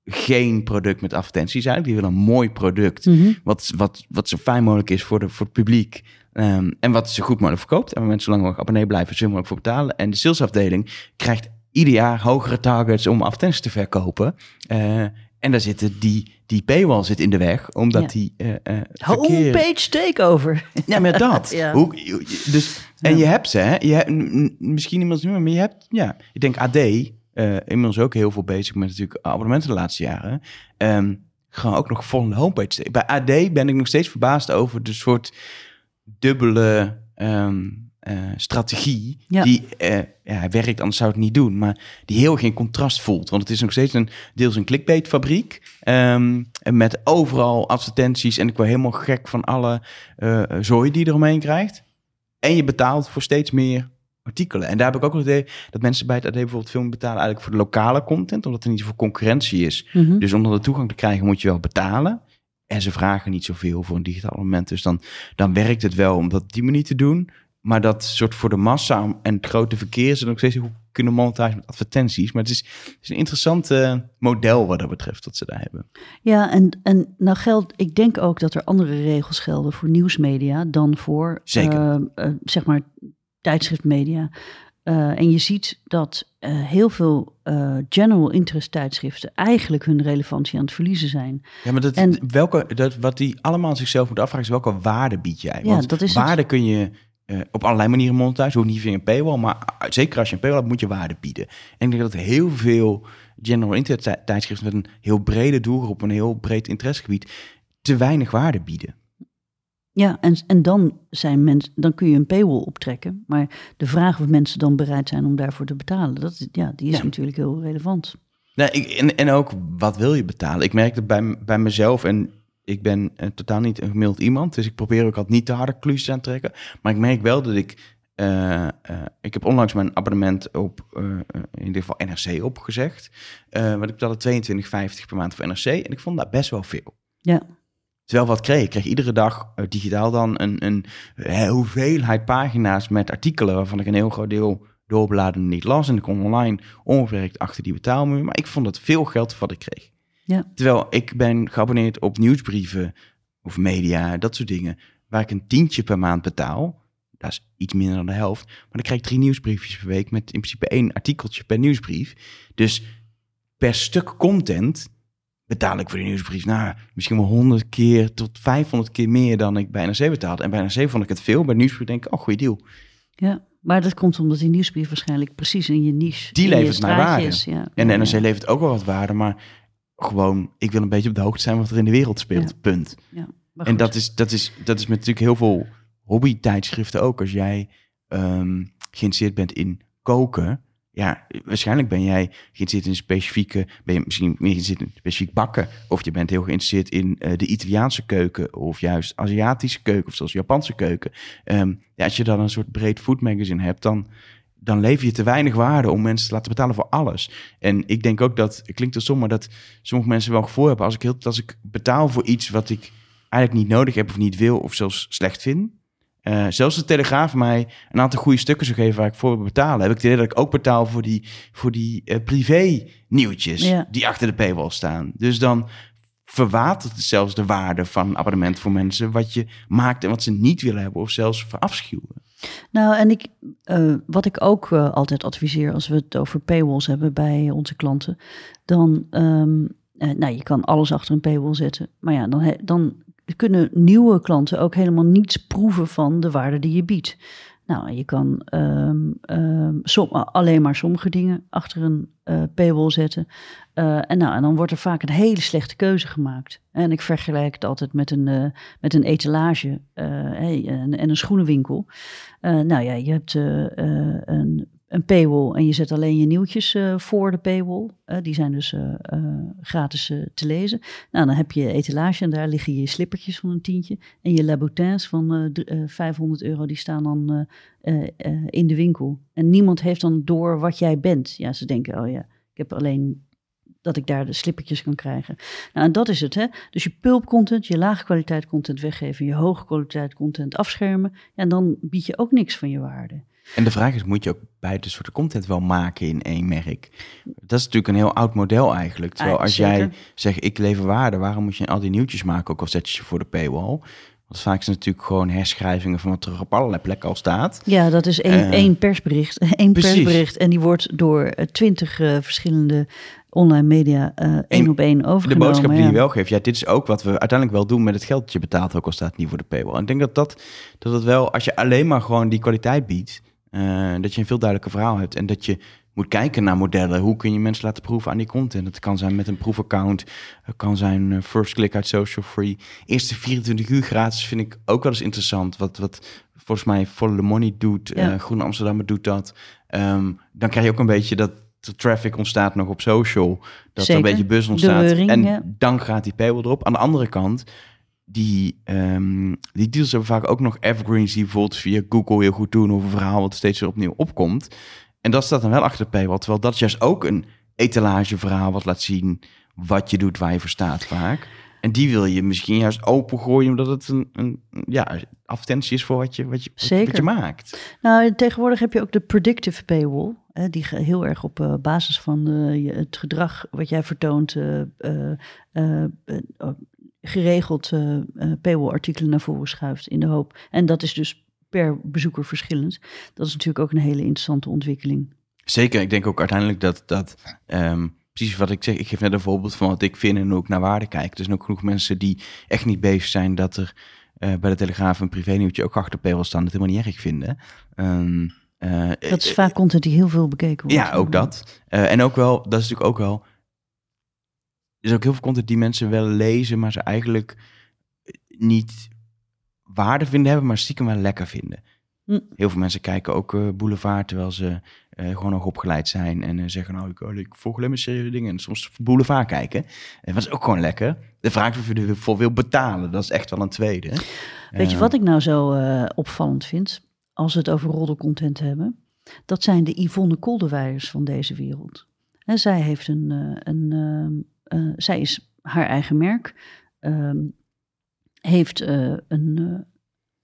geen product met advertenties eigenlijk. Die wil een mooi product Mhm. wat, wat, wat zo fijn mogelijk is voor, de, voor het publiek. Ehm, en wat zo goed mogelijk verkoopt. En waar mensen zo lang mogelijk abonnee blijven, zo mogelijk voor betalen. En de salesafdeling krijgt ieder jaar hogere targets om advertenties te verkopen. Eh, en daar zitten die, die paywall zit in de weg, omdat Ja. die eh, verkeer... Homepage takeover. Ja, maar [laughs] dat. Ja. Hoe, dus, en Ja. je hebt ze, hè? Je hebt, misschien inmiddels niet meer, maar je hebt, ja, ik denk AD, eh inmiddels ook heel veel bezig met natuurlijk abonnementen de laatste jaren. Ehm gaan ook nog vol de homepage. Bij AD ben ik nog steeds verbaasd over de soort dubbele ehm, eh, strategie Ja. die eh, ja, werkt, anders zou het niet doen, maar die heel geen contrast voelt. Want het is nog steeds een deels een clickbait-fabriek ehm, en met overal advertenties en ik word helemaal gek van alle eh zooi die je eromheen krijgt. En je betaalt voor steeds meer artikelen. En daar heb ik ook nog het idee dat mensen bij het AD bijvoorbeeld veel betalen eigenlijk voor de lokale content, omdat er niet zoveel concurrentie is. Mhm. Dus om de toegang te krijgen moet je wel betalen. En ze vragen niet zoveel voor een digitaal moment. Dus dan, dan werkt het wel om dat op die manier te doen. Maar dat soort voor de massa en het grote verkeer... ze nog steeds goed kunnen monetizen met advertenties. Maar het is, het is een interessant eh, model wat dat betreft dat ze daar hebben. Ja, en, en nou geldt, ik denk ook dat er andere regels gelden voor nieuwsmedia dan voor, Zeker. eh, eh, zeg maar, tijdschriftmedia. En je ziet dat heel veel general interest tijdschriften eigenlijk hun relevantie aan het verliezen zijn. Ja, maar dat, En- welke, dat, wat die allemaal zichzelf moeten afvragen... is welke waarde bied jij? Ja, Want dat is het. waarde kun je eh, op allerlei manieren monetizen. Hoeft niet via een paywall, maar uh, zeker als je een paywall hebt... moet je waarde bieden. En ik denk dat heel veel general interest tij- tijdschriften... met een heel brede doelgroep, een heel breed interessegebied... te weinig waarde bieden. Ja, en, en dan, zijn mensen, dan kun je een paywall optrekken. Maar de vraag of mensen dan bereid zijn om daarvoor te betalen, dat, is- ja, die is Ja. natuurlijk heel relevant. Nee, ik, en, en ook, wat wil je betalen? Ik merk dat bij, bij mezelf, en ik ben eh, totaal niet een gemiddeld iemand, dus ik probeer ook altijd niet te harde conclusies aan te trekken. Maar ik merk wel dat ik, eh, eh, ik heb onlangs mijn abonnement op, in ieder geval NRC opgezegd. Want ik betaalde 22,50 per maand voor NRC en ik vond dat best wel veel. Ja, Terwijl wat kreeg, ik kreeg iedere dag digitaal dan een, een hoeveelheid pagina's met artikelen waarvan ik een heel groot deel doorbladen niet las. En ik kon online onbeperkt achter die betaalmuur. Maar ik vond het veel geld wat ik kreeg. Ja. Terwijl ik ben geabonneerd op nieuwsbrieven of media, dat soort dingen, waar ik een tientje per maand betaal. Dat is iets minder dan de helft. Maar dan krijg ik drie nieuwsbriefjes per week met in principe één artikeltje per nieuwsbrief. Dus per stuk content betaal ik voor die nieuwsbrief, nou, misschien wel 100 keer tot 500 keer meer dan ik bij NRC betaalde. En bij NRC vond ik het veel. Bij nieuwsbrief denk ik, oh, goede deal. Ja, maar dat komt omdat die nieuwsbrief waarschijnlijk precies in je niche. Die levert straatje waarde. ja. En de NRC ja. levert ook wel wat waarde, maar gewoon, ik wil een beetje op de hoogte zijn wat er in de wereld speelt. Ja. Punt. Ja, En dat is, dat, is, dat is met natuurlijk heel veel hobbytijdschriften ook. Als jij ehm, geïnteresseerd bent in koken, ja, waarschijnlijk ben jij geïnteresseerd in specifieke, ben je misschien meer geïnteresseerd in specifiek bakken, of je bent heel geïnteresseerd in eh, de Italiaanse keuken, of juist Aziatische keuken, of zelfs Japanse keuken. Ehm, ja, als je dan een soort breed food magazine hebt, dan, dan lever je te weinig waarde om mensen te laten betalen voor alles. En ik denk ook dat, het klinkt er som, maar dat sommige mensen wel gevoel hebben als ik, heel, als ik betaal voor iets wat ik eigenlijk niet nodig heb of niet wil of zelfs slecht vind. Eh, zelfs de Telegraaf mij een aantal goede stukken zou geven waar ik voor wil betalen. Heb ik het idee dat ik ook betaal voor die, voor die eh, privé nieuwtjes Ja. die achter de paywall staan. Dus dan verwatert het zelfs de waarde van een abonnement voor mensen wat je maakt en wat ze niet willen hebben of zelfs verafschuwen. Nou, en ik, eh, wat ik ook eh, altijd adviseer als we het over paywalls hebben bij onze klanten, dan, eh, nou, je kan alles achter een paywall zetten, maar ja, dan, dan kunnen nieuwe klanten ook helemaal niets proeven van de waarde die je biedt. Nou, je kan ehm, ehm, alleen maar sommige dingen achter een eh, paywall zetten. Eh, en, nou, en dan wordt er vaak een hele slechte keuze gemaakt. En ik vergelijk het altijd met een, eh, met een etalage en, en een schoenenwinkel. Nou ja, je hebt een, een paywall en je zet alleen je nieuwtjes eh, voor de paywall. Eh, die zijn dus eh, gratis te lezen. Nou, dan heb je etalage en daar liggen je slippertjes van een tientje. En je Laboutins van eh, dr- eh, 500 euro, die staan dan in de winkel. En niemand heeft dan door wat jij bent. Ja, ze denken, oh ja, ik heb alleen dat ik daar de slippertjes kan krijgen. Nou, en dat is het, hè. Dus je pulp content, je lage kwaliteit content weggeven, je hoge kwaliteit content afschermen. En dan bied je ook niks van je waarde. En de vraag is, moet je ook beide soorten content wel maken in één merk? Dat is natuurlijk een heel oud model eigenlijk. Terwijl Ah, als zeker. jij zegt, ik lever waarde, waarom moet je al die nieuwtjes maken, ook al zet je ze voor de paywall? Want vaak is het natuurlijk gewoon herschrijvingen van wat er op allerlei plekken al staat. Ja, dat is één, Eh, één persbericht. [laughs] één precies. persbericht. En die wordt door eh, twintig eh, verschillende online media één op één De overgenomen. boodschap die ja. je wel geeft, ja, dit is ook wat we uiteindelijk wel doen met het geld dat je betaalt, ook al staat het niet voor de paywall. En ik denk dat dat, dat het wel, als je alleen maar gewoon die kwaliteit biedt, eh, dat je een veel duidelijker verhaal hebt en dat je moet kijken naar modellen. Hoe kun je mensen laten proeven aan die content? Dat kan zijn met een proefaccount, het kan zijn eh, first click uit social free. Eerste 24 uur gratis vind ik ook wel eens interessant. Wat, wat volgens mij Follow the Money doet, Ja. eh Groene Amsterdammer doet dat. Ehm, dan krijg je ook een beetje dat de traffic ontstaat nog op social. Dat er een beetje buzz ontstaat. en ja. dan gaat die paywall erop. Aan de andere kant, die, ehm, die deals hebben vaak ook nog evergreens die bijvoorbeeld via Google heel goed doen of een verhaal wat steeds weer opnieuw opkomt. En dat staat dan wel achter de paywall. Terwijl dat is juist ook een etalageverhaal wat laat zien wat je doet, waar je voor staat vaak. En die wil je misschien juist opengooien omdat het een, een ja, advertentie is voor wat je, wat je, je- wat je Zeker. maakt. Nou, tegenwoordig heb je ook de predictive paywall. Hè, die heel erg op eh, basis van eh, het gedrag wat jij vertoont, eh, geregeld eh eh, paywall-artikelen naar voren schuift in de hoop. En dat is dus per bezoeker verschillend. Dat is natuurlijk ook een hele interessante ontwikkeling. Zeker, ik denk ook uiteindelijk dat, dat ehm, precies wat ik zeg, ik geef net een voorbeeld van wat ik vind en ook naar waarde kijk. Er zijn ook genoeg mensen die echt niet bezig zijn dat er eh, bij de Telegraaf een privé nieuwtje ook achter paywall staan, dat helemaal niet erg vinden. Ehm, eh, Dat is vaak content die heel veel bekeken wordt. Ja, ook dat. En ook wel, dat is natuurlijk ook wel. Is ook heel veel content die mensen wel lezen, maar ze eigenlijk niet waarde vinden hebben, maar stiekem wel lekker vinden. Hm. Heel veel mensen kijken ook eh, Boulevard terwijl ze eh, gewoon nog opgeleid zijn en eh, zeggen nou ik, oh, ik volg alleen maar serieuze dingen en soms Boulevard kijken. En dat is ook gewoon lekker. De vraag is of je ervoor wil betalen, dat is echt wel een tweede. Weet je wat ik nou zo opvallend vind? Als we het over roddelcontent hebben. Dat zijn de Yvonne Kolderweijers van deze wereld. En zij heeft een. een eh, zij is haar eigen merk. ehm, heeft eh, een, eh,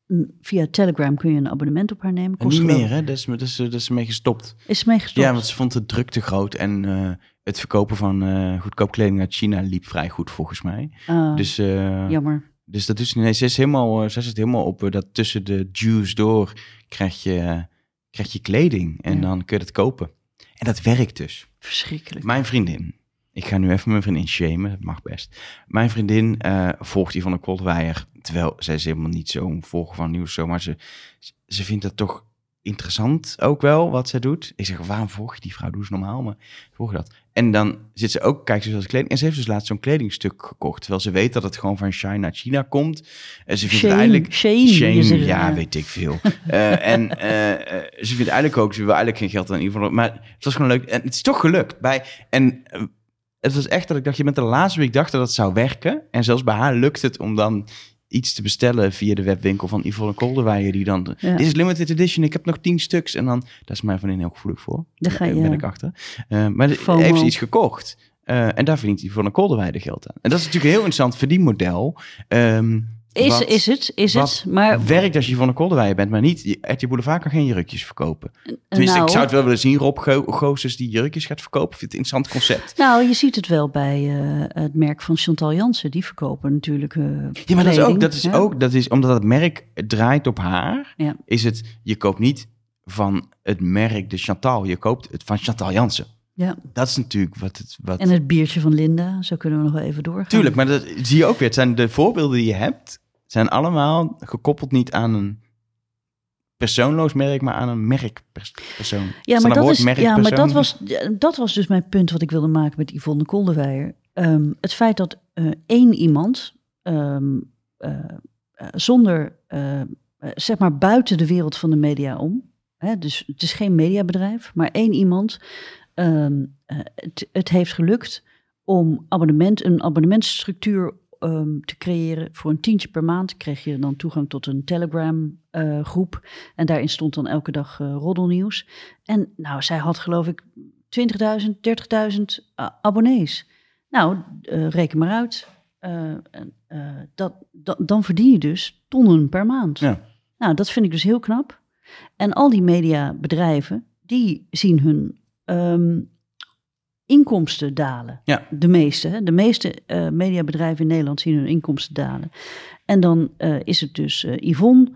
een- Via Telegram kun je een abonnement op haar nemen. en Kost niet meer, hè? Dat is, dat is, dat is ermee gestopt. Is mee gestopt. Ja, want ze vond de druk te groot en het verkopen van goedkoop kleding uit China liep vrij goed volgens mij. Ah, Dus Jammer. Dus dat is nee, ze is helemaal, ze zit helemaal op dat tussen de juice door krijg je, krijg je kleding en Ja. dan kun je het kopen. En dat werkt dus. Verschrikkelijk. Mijn vriendin, ik ga nu even mijn vriendin shamen, dat mag best. Mijn vriendin eh, volgt die van de Koldweijer, terwijl zij is helemaal niet zo'n volger van nieuws, zo, maar ze, ze vindt het toch interessant ook wel wat zij doet. Ik zeg, waarom volg je die vrouw? Doe eens normaal, maar volg dat. En dan zit ze ook, kijkt ze zoals kleding. En ze heeft dus laatst zo'n kledingstuk gekocht. Terwijl ze weet dat het gewoon van China, China komt. En ze vindt het eigenlijk... Zegt, ja, weet ik veel. Eh, en eh, eh, ze vindt eigenlijk ook, ze wil eigenlijk geen geld aan in ieder geval. Maar het was gewoon leuk. En het is toch gelukt. Bij, en eh, het was echt dat ik dacht, je bent de laatste week dacht dat het zou werken. En zelfs bij haar lukt het om dan iets te bestellen via de webwinkel van Yvonne Kolderweijer. Die dan, Ja. dit is limited edition, ik heb nog tien stuks. En dan, daar is mijn vriendin heel gevoelig voor. Daar ga je- ben ik achter. Eh, maar FOMO. heeft ze iets gekocht. Eh, en daar verdient Yvonne Kolderweijer geld aan. En dat is natuurlijk een heel interessant verdienmodel. Ehm Is, wat- is het, is het. Maar werkt als je van de Kolderweijer bent, maar niet. Je- RTL Boulevard kan geen jurkjes verkopen. Tenminste, nou, ik zou het wel willen zien. Rob Go die jurkjes gaat verkopen. Vind het een interessant concept. Nou, je ziet het wel bij eh, het merk van Chantal Jansen. Die verkopen natuurlijk. eh, Ja, maar dat is ook, dat is hè? ook, dat is omdat het merk draait op haar. Ja. Is het, je koopt niet van het merk de Chantal, je koopt het van Chantal Jansen. Ja. Dat is natuurlijk wat het. Wat, En het biertje van Linda, zo kunnen we nog wel even doorgaan. Tuurlijk, maar dat zie je ook weer. Het zijn de voorbeelden die je hebt, zijn allemaal gekoppeld niet aan een persoonloos merk, maar aan een merkpersoon. Ja, maar, dat, is, ja, maar dat, was, dat was dus mijn punt wat ik wilde maken met Yvonne Kolderweijer. Ehm, het feit dat eh, één iemand ehm, eh, eh, zonder, zeg maar buiten de wereld van de media om, hè, dus het is geen mediabedrijf, maar één iemand, ehm, eh, het, het heeft gelukt om abonnement, een abonnementsstructuur ehm, te creëren. Voor een tientje per maand kreeg je dan toegang tot een Telegram eh, groep. En daarin stond dan elke dag eh, roddelnieuws. En nou, zij had geloof ik 20.000, 30.000 uh, abonnees. Nou, eh, reken maar uit. Eh, eh, dat, dat, dan verdien je dus tonnen per maand. Ja. Nou, dat vind ik dus heel knap. En al die mediabedrijven, die zien hun ehm, inkomsten dalen. Ja. De meeste. Hè? De meeste eh, mediabedrijven in Nederland zien hun inkomsten dalen. En dan eh, is het dus eh, Yvonne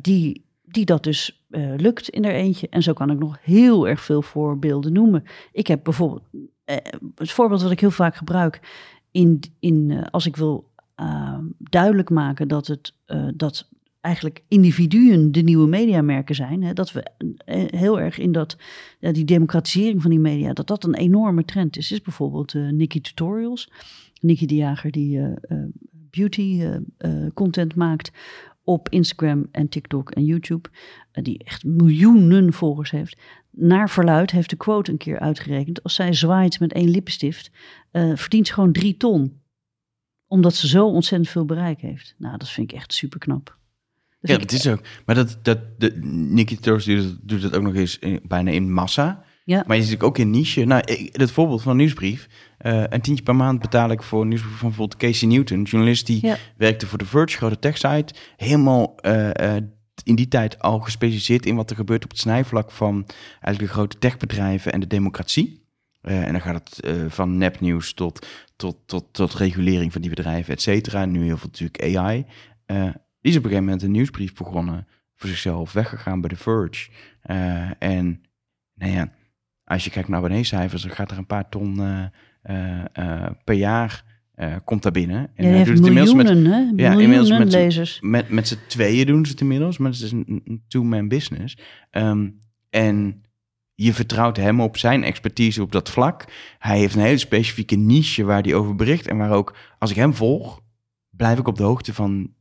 die, die dat dus lukt in haar eentje. En zo kan ik nog heel erg veel voorbeelden noemen. Ik heb bijvoorbeeld, het voorbeeld wat ik heel vaak gebruik, in, in, als ik wil duidelijk maken dat, het, dat eigenlijk individuen de nieuwe mediamerken zijn. Hè, dat we eh, heel erg in dat, die democratisering van die media, dat dat een enorme trend is. Is bijvoorbeeld eh Nikki Tutorials. Nikki de Jager die eh, eh, beauty eh, eh, content maakt op Instagram en TikTok en YouTube. eh, die echt miljoenen volgers heeft. Naar verluid heeft de quote een keer uitgerekend. Als zij zwaait met één lippenstift, eh, verdient ze gewoon drie ton. Omdat ze zo ontzettend veel bereik heeft. Nou, dat vind ik echt super knap. Ja, dat is ook. Maar dat, dat, de, doet, doet het ook nog eens in- bijna in massa. Ja. Maar je zit ook in niche. Nou, ik, het voorbeeld van een nieuwsbrief. eh, een tientje per maand betaal ik voor een nieuwsbrief van bijvoorbeeld Casey Newton. Een journalist die Ja. werkte voor The Verge, grote techsite. Helemaal eh, eh, in die tijd al gespecialiseerd in wat er gebeurt op het snijvlak van eigenlijk de grote techbedrijven en de democratie. En dan gaat het van nepnieuws tot, tot, tot, tot regulering van die bedrijven, et cetera. Nu heel veel natuurlijk AI. Eh, die is op een gegeven moment een nieuwsbrief begonnen voor zichzelf, weggegaan bij The Verge. Eh, en nou ja, als je kijkt naar abonneecijfers, dan gaat er een paar ton eh, eh, per jaar eh, komt daar binnen. En Ja, hij doet het inmiddels met, miljoenen, hè? ja, inmiddels met lezers. met, met z'n tweeën doen ze het inmiddels, maar het is een, een two-man business. Ehm, en je vertrouwt hem op zijn expertise op dat vlak. Hij heeft een hele specifieke niche waar hij over bericht. En waar ook, als ik hem volg, blijf ik op de hoogte van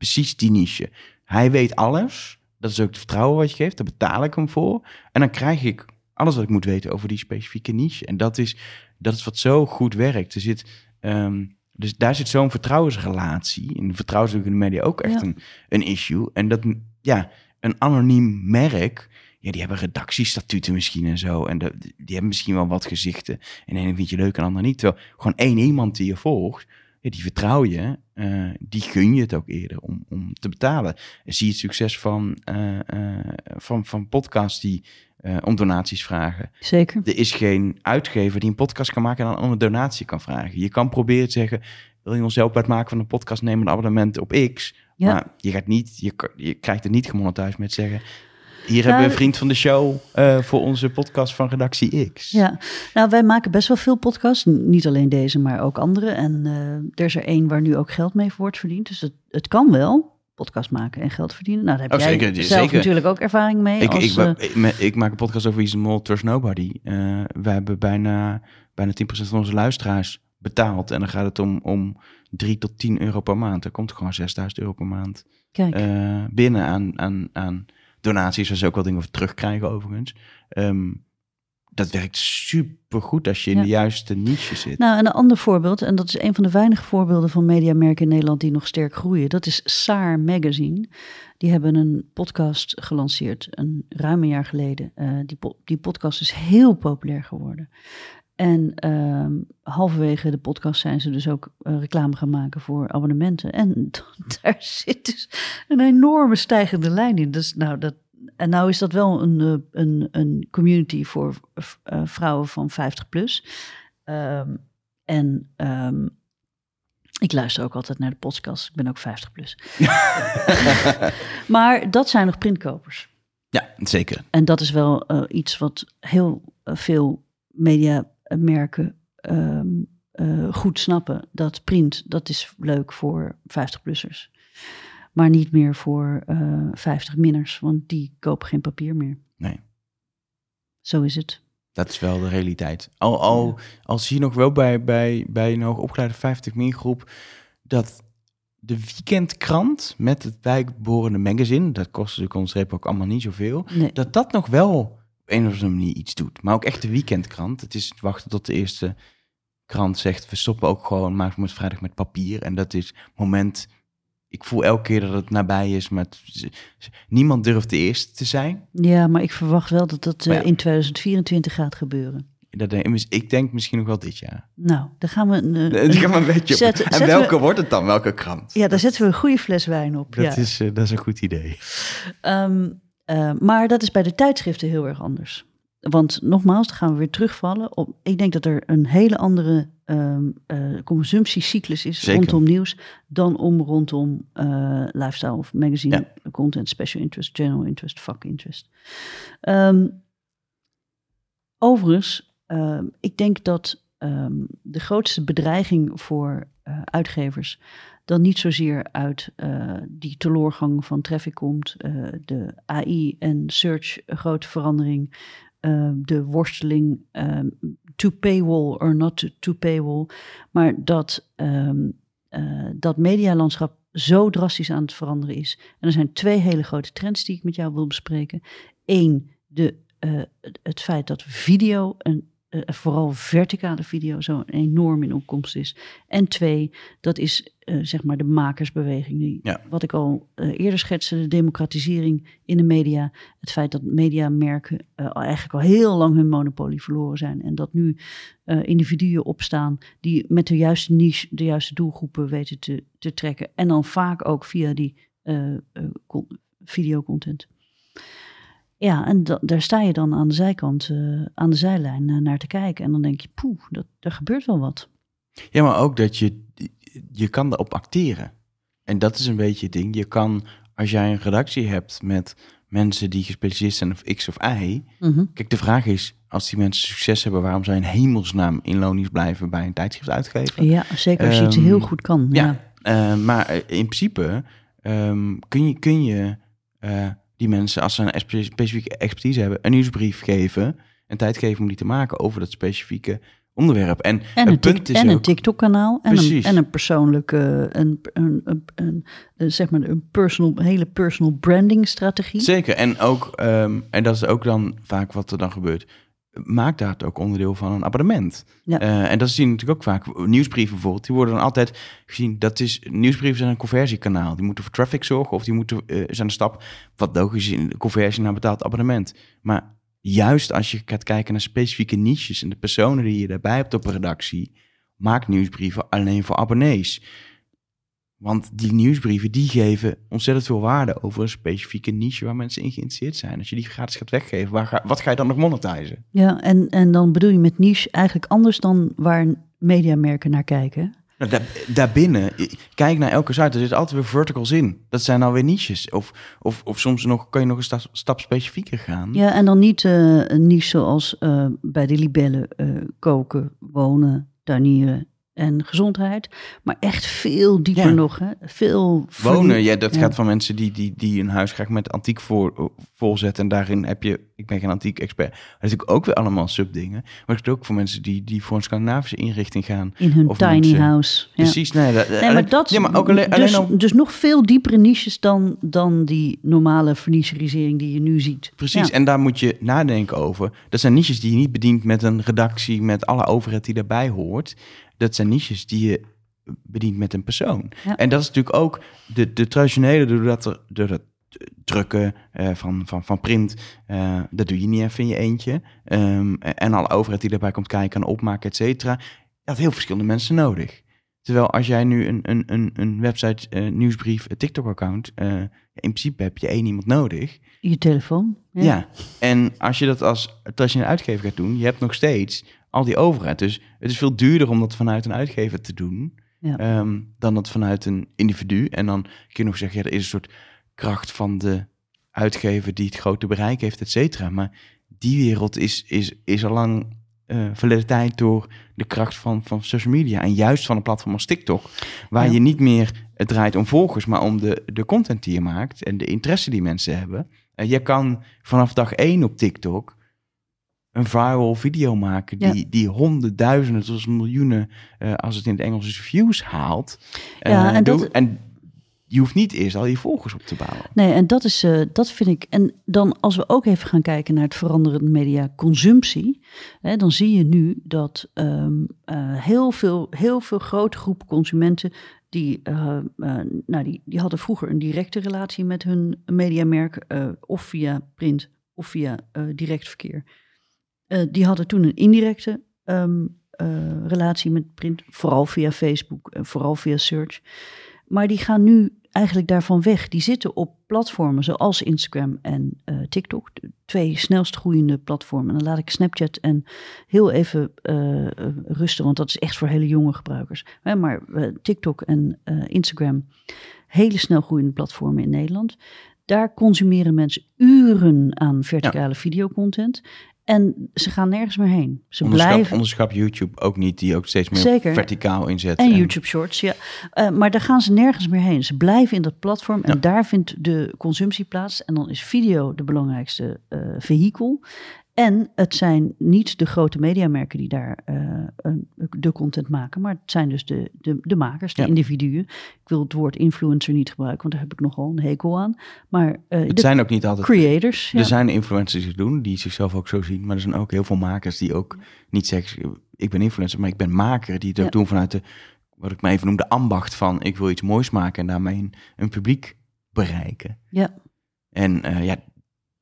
precies die niche. Hij weet alles. Dat is ook het vertrouwen wat je geeft. Daar betaal ik hem voor. En dan krijg ik alles wat ik moet weten over die specifieke niche. En dat is, dat is wat zo goed werkt. Er zit, ehm, dus daar zit zo'n vertrouwensrelatie. En vertrouwen is in de media ook echt Ja. een, een issue. En dat, ja, een anoniem merk, ja, die hebben redactiestatuten misschien en zo. En die hebben misschien wel wat gezichten. En de ene vind je leuk en de ander niet. Terwijl gewoon één iemand die je volgt, ja, die vertrouw je, eh, die gun je het ook eerder om, om te betalen. En zie je het succes van, eh, eh, van, van podcasts die om donaties vragen. Zeker. Er is geen uitgever die een podcast kan maken en dan een donatie kan vragen. Je kan proberen te zeggen, wil je ons helpen bij het maken van een podcast, neem een abonnement op X. Ja. Maar je gaat niet, je krijgt het niet gemonetized met zeggen, hier hebben we Nou, een vriend van de show eh, voor onze podcast van Redactie X. Ja, nou wij maken best wel veel podcasts. Niet alleen deze, maar ook andere. En eh, er is er één waar nu ook geld mee voor wordt verdiend. Dus het, het kan wel, podcast maken en geld verdienen. Nou, daar heb Oh, jij zeker, zelf zeker. natuurlijk ook ervaring mee. Ik, als, ik, eh, ik, maak een podcast over Easy Mall Trust Nobody. Eh wij hebben bijna, bijna 10% van onze luisteraars betaald. En dan gaat het om, om 3 tot 10 euro per maand. Er komt gewoon 6000 euro per maand kijk, eh, binnen aan, aan, aan donaties. Waar ze ook wel dingen voor terugkrijgen overigens. Ehm, dat werkt super goed als je in Ja. de juiste niche zit. Nou, en een ander voorbeeld, en dat is een van de weinige voorbeelden van mediamerken in Nederland die nog sterk groeien. Dat is Saar Magazine. Die hebben een podcast gelanceerd, een ruim een jaar geleden. Eh, die, po- die podcast is heel populair geworden. En ehm, halverwege de podcast zijn ze dus ook eh, reclame gaan maken voor abonnementen. En [laughs] daar zit dus een enorme stijgende lijn in. Dus, nou, dat, en nou is dat wel een, eh, een, een community voor eh, vrouwen van 50 plus. Ehm, en ehm, ik luister ook altijd naar de podcast. Ik ben ook 50 plus. [laughs] maar dat zijn nog printkopers. Ja, zeker. En dat is wel iets wat heel veel mediamerken ehm, eh, goed snappen. Dat print, dat is leuk voor 50-plussers. Maar niet meer voor eh 50-minners, want die kopen geen papier meer. Nee. Zo is het. Dat is wel de realiteit. Al, al, al zie je nog wel bij, bij, bij een hoogopgeleide 50 min groep dat de weekendkrant met het bijbehorende magazine, dat kost natuurlijk ons reep ook allemaal niet zoveel, Nee. dat dat nog wel een of andere manier iets doet. Maar ook echt de weekendkrant. Het is wachten tot de eerste krant zegt, we stoppen ook gewoon maandag met vrijdag met papier. En dat is het moment, ik voel elke keer dat het nabij is, maar het- niemand durft de eerste te zijn. Ja, maar ik verwacht wel dat dat eh, in 2024 gaat gebeuren. Dat, denk- ik denk misschien nog wel dit jaar. Nou, dan gaan we een, eh, Ik ga maar een beetje op. [laughs] En welke we- wordt het dan? Welke krant? Ja, daar zetten we een goede fles wijn op. Dat, ja. is, eh, dat is een goed idee. Ehm, eh, maar dat is bij de tijdschriften heel erg anders. Want nogmaals, dan gaan we weer terugvallen. Op, ik denk dat er een hele andere ehm, eh, consumptiecyclus is Zeker. rondom nieuws dan om rondom eh, lifestyle of magazine Ja. content, special interest, general interest, fuck interest. Ehm, overigens, ehm, ik denk dat de grootste bedreiging voor uitgevers dan niet zozeer uit eh, die teloorgang van traffic komt, eh, de AI en search een grote verandering, eh, de worsteling ehm, to paywall or not to, paywall, maar dat eh, dat medialandschap zo drastisch aan het veranderen is. En er zijn twee hele grote trends die ik met jou wil bespreken. Eén, de, eh, het- feit dat video en eh, vooral verticale video zo enorm in opkomst is. En twee, dat is eh, zeg maar de makersbeweging. Die, Ja. Wat ik al eh, eerder schetste, de democratisering in de media. Het feit dat mediamerken eigenlijk al heel lang hun monopolie verloren zijn. En dat nu individuen opstaan die met de juiste niche, de juiste doelgroepen weten te, te trekken. En dan vaak ook via die con- videocontent. Ja, en da- daar sta je dan aan de zijkant, eh, aan de zijlijn eh, naar te kijken. En dan denk je, poeh, dat, er gebeurt wel wat. Ja, maar ook dat je, je kan erop acteren. En dat is een beetje het ding. Je kan, als jij een redactie hebt met mensen die gespecialiseerd zijn op X of Y. Mhm. Kijk, de vraag is, als die mensen succes hebben, waarom in hemelsnaam in loonies blijven bij een tijdschrift uitgeven? Ja, zeker als je het Ehm, heel goed kan. Ja, Ja, eh, maar eh, in principe ehm, kun je, kun je die mensen, als ze een specifieke expertise hebben, een nieuwsbrief geven en tijd geven om die te maken over dat specifieke onderwerp. En, En een, punt is en een ook- TikTok-kanaal. En een, en een persoonlijke, een, een, een, een, een, zeg maar een personal, hele personal branding strategie. Zeker, en ook, ehm, en dat is ook dan vaak wat er dan gebeurt. Maak daar het ook onderdeel van een abonnement. Ja. Eh, en dat zie je natuurlijk ook vaak. Nieuwsbrieven bijvoorbeeld, die worden dan altijd gezien. Dat is nieuwsbrieven zijn een conversiekanaal. Die moeten voor traffic zorgen of die moeten eh, zijn een stap wat logisch is in de conversie naar betaald abonnement. Maar juist als je gaat kijken naar specifieke niches en de personen die je daarbij hebt op een redactie, maak nieuwsbrieven alleen voor abonnees. Want die nieuwsbrieven die geven ontzettend veel waarde over een specifieke niche waar mensen in geïnteresseerd zijn. Als je die gratis gaat weggeven, waar ga, wat ga je dan nog monetizen? Ja, en, en dan bedoel je met niche eigenlijk anders dan waar mediamerken naar kijken. Nou, daar, daarbinnen, kijk naar elke site, er zit altijd weer verticals in. Dat zijn alweer niches. Of, of, of soms nog, kan je nog een stap, stap specifieker gaan. Ja, en dan niet eh, een niche zoals eh, bij de libellen eh, koken, wonen, tuinieren en gezondheid. Maar echt veel dieper Ja. nog. Hè? Veel Wonen, ja, dat Ja. gaat van mensen die, die, die een huis graag met antiek voor, volzetten. En daarin heb je, ik ben geen antiek expert, maar natuurlijk ook weer allemaal subdingen. Maar het is ook voor mensen die, die voor een Scandinavische inrichting gaan. in hun Of tiny mensen- house. Ja. Precies, nee, dat, Nee, maar dat, ja, maar ook alleen, dus, alleen dus nog veel diepere niches dan, dan die normale verniezerisering die je nu ziet. Precies, en daar moet je nadenken over. Dat zijn niches die je niet bedient met een redactie, met alle overheid die daarbij hoort. Dat zijn niches die je bedient met een persoon. Ja. En dat is natuurlijk ook de, de traditionele, doordat er, door dat drukken eh, van, van, van print, eh, dat doe je niet even in je eentje. Ehm, en alle overheid die daarbij komt kijken en opmaken, et cetera. Je had heel verschillende mensen nodig. Terwijl als jij nu een, een, een, een website, eh, nieuwsbrief, een TikTok-account, eh, in principe heb je één iemand nodig. Je telefoon. Ja. en als je dat als traditionele uitgever gaat doen, je hebt nog steeds al die overheid. Dus het is veel duurder om dat vanuit een uitgever te doen, Ja. ehm, dan dat vanuit een individu. En dan kun je nog zeggen, ja, er is een soort kracht van de uitgever die het grote bereik heeft, et cetera. Maar die wereld is, is, is al lang eh verleden tijd door de kracht van, van social media. En juist van een platform als TikTok, waar Ja. je niet meer het draait om volgers, maar om de, de content die je maakt en de interesse die mensen hebben. Eh, je kan vanaf dag één op TikTok een viral video maken Ja. die, die honderdduizenden tot miljoenen, eh, als het in het Engels is, views haalt. Ja, Eh, en dat- en je hoeft niet eerst al je volgers op te bouwen. Nee, en dat is, eh, dat vind ik. En dan als we ook even gaan kijken naar het veranderende mediaconsumptie, hè, dan zie je nu dat ehm, eh, heel, veel, heel veel grote groepen consumenten die, nou, die, die hadden vroeger een directe relatie met hun mediamerk, of via print of via direct verkeer. Eh, die hadden toen een indirecte ehm, eh, relatie met print, vooral via Facebook, en vooral via search. Maar die gaan nu eigenlijk daarvan weg. Die zitten op platformen zoals Instagram en eh, TikTok, de twee snelst groeiende platformen. En dan laat ik Snapchat en heel even rusten, want dat is echt voor hele jonge gebruikers. Hè, maar TikTok en Instagram, hele snel groeiende platformen in Nederland. Daar consumeren mensen uren aan verticale videocontent. En ze gaan nergens meer heen. Ze Onderschap, blijven. onderschap YouTube ook niet, die ook steeds meer Zeker. verticaal inzet. En YouTube Shorts, ja. Eh, maar daar gaan ze nergens meer heen. Ze blijven in dat platform en Ja. daar vindt de consumptie plaats. En dan is video de belangrijkste eh vehikel. En het zijn niet de grote mediamerken die daar eh, een- de content maken, maar het zijn dus de, de, de makers, de Ja. individuen. Ik wil het woord influencer niet gebruiken, want daar heb ik nogal een hekel aan. Maar eh, Het zijn ook niet altijd creators. Ja. Er zijn influencers die het doen, die zichzelf ook zo zien. Maar er zijn ook heel veel makers die ook niet zeggen... ik ben influencer, maar ik ben maker. Die het ook Ja. doen vanuit de, wat ik maar even noem, de ambacht van... ik wil iets moois maken en daarmee een, een publiek bereiken. Ja. En eh, ja,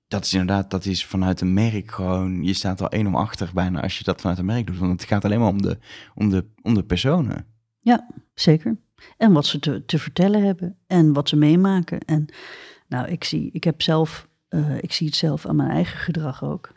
dat is inderdaad, dat is vanuit een merk gewoon... je staat al één om achter bijna als je dat vanuit een merk doet. Want het gaat alleen maar om de, om de, om de personen. Zeker. En wat ze te, te vertellen hebben en wat ze meemaken. En nou, ik zie, ik heb zelf, eh, ik zie het zelf aan mijn eigen gedrag ook.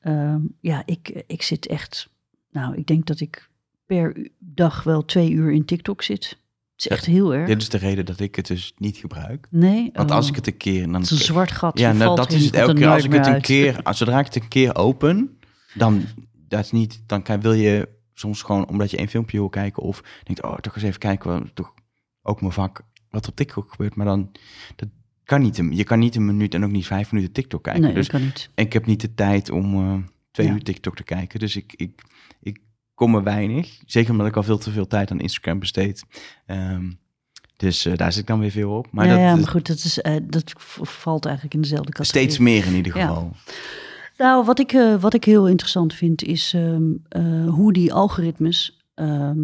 Ehm, ja, ik, ik zit echt, nou, ik denk dat ik per dag wel twee uur in TikTok zit. Het is echt heel erg. Dit is de reden dat ik het dus niet gebruik. Nee, Want oh, als ik het een keer... Dan het is een zwart gat. Ja, nou, dat is het elke er keer. Als ik het een uit. keer, als zodra ik het een keer open, dan, dat is niet, dan kan, wil je soms gewoon, omdat je een filmpje wil kijken of denkt, oh, toch eens even kijken, toch ook mijn vak, wat op TikTok gebeurt. Maar dan, dat kan niet, je kan niet een minuut en ook niet vijf minuten TikTok kijken. Nee, dus dat kan niet. en ik heb niet de tijd om eh, twee Ja. uur TikTok te kijken. Dus ik, ik, ik kom er weinig. Zeker omdat ik al veel te veel tijd aan Instagram besteed. Ehm, dus eh, daar zit ik dan weer veel op. Maar ja, dat, ja, maar goed, dat, is, eh, dat valt eigenlijk in dezelfde categorie. steeds meer in ieder Ja. geval. Nou, wat ik, eh, wat ik heel interessant vind is ehm, eh, hoe die algoritmes. ehm,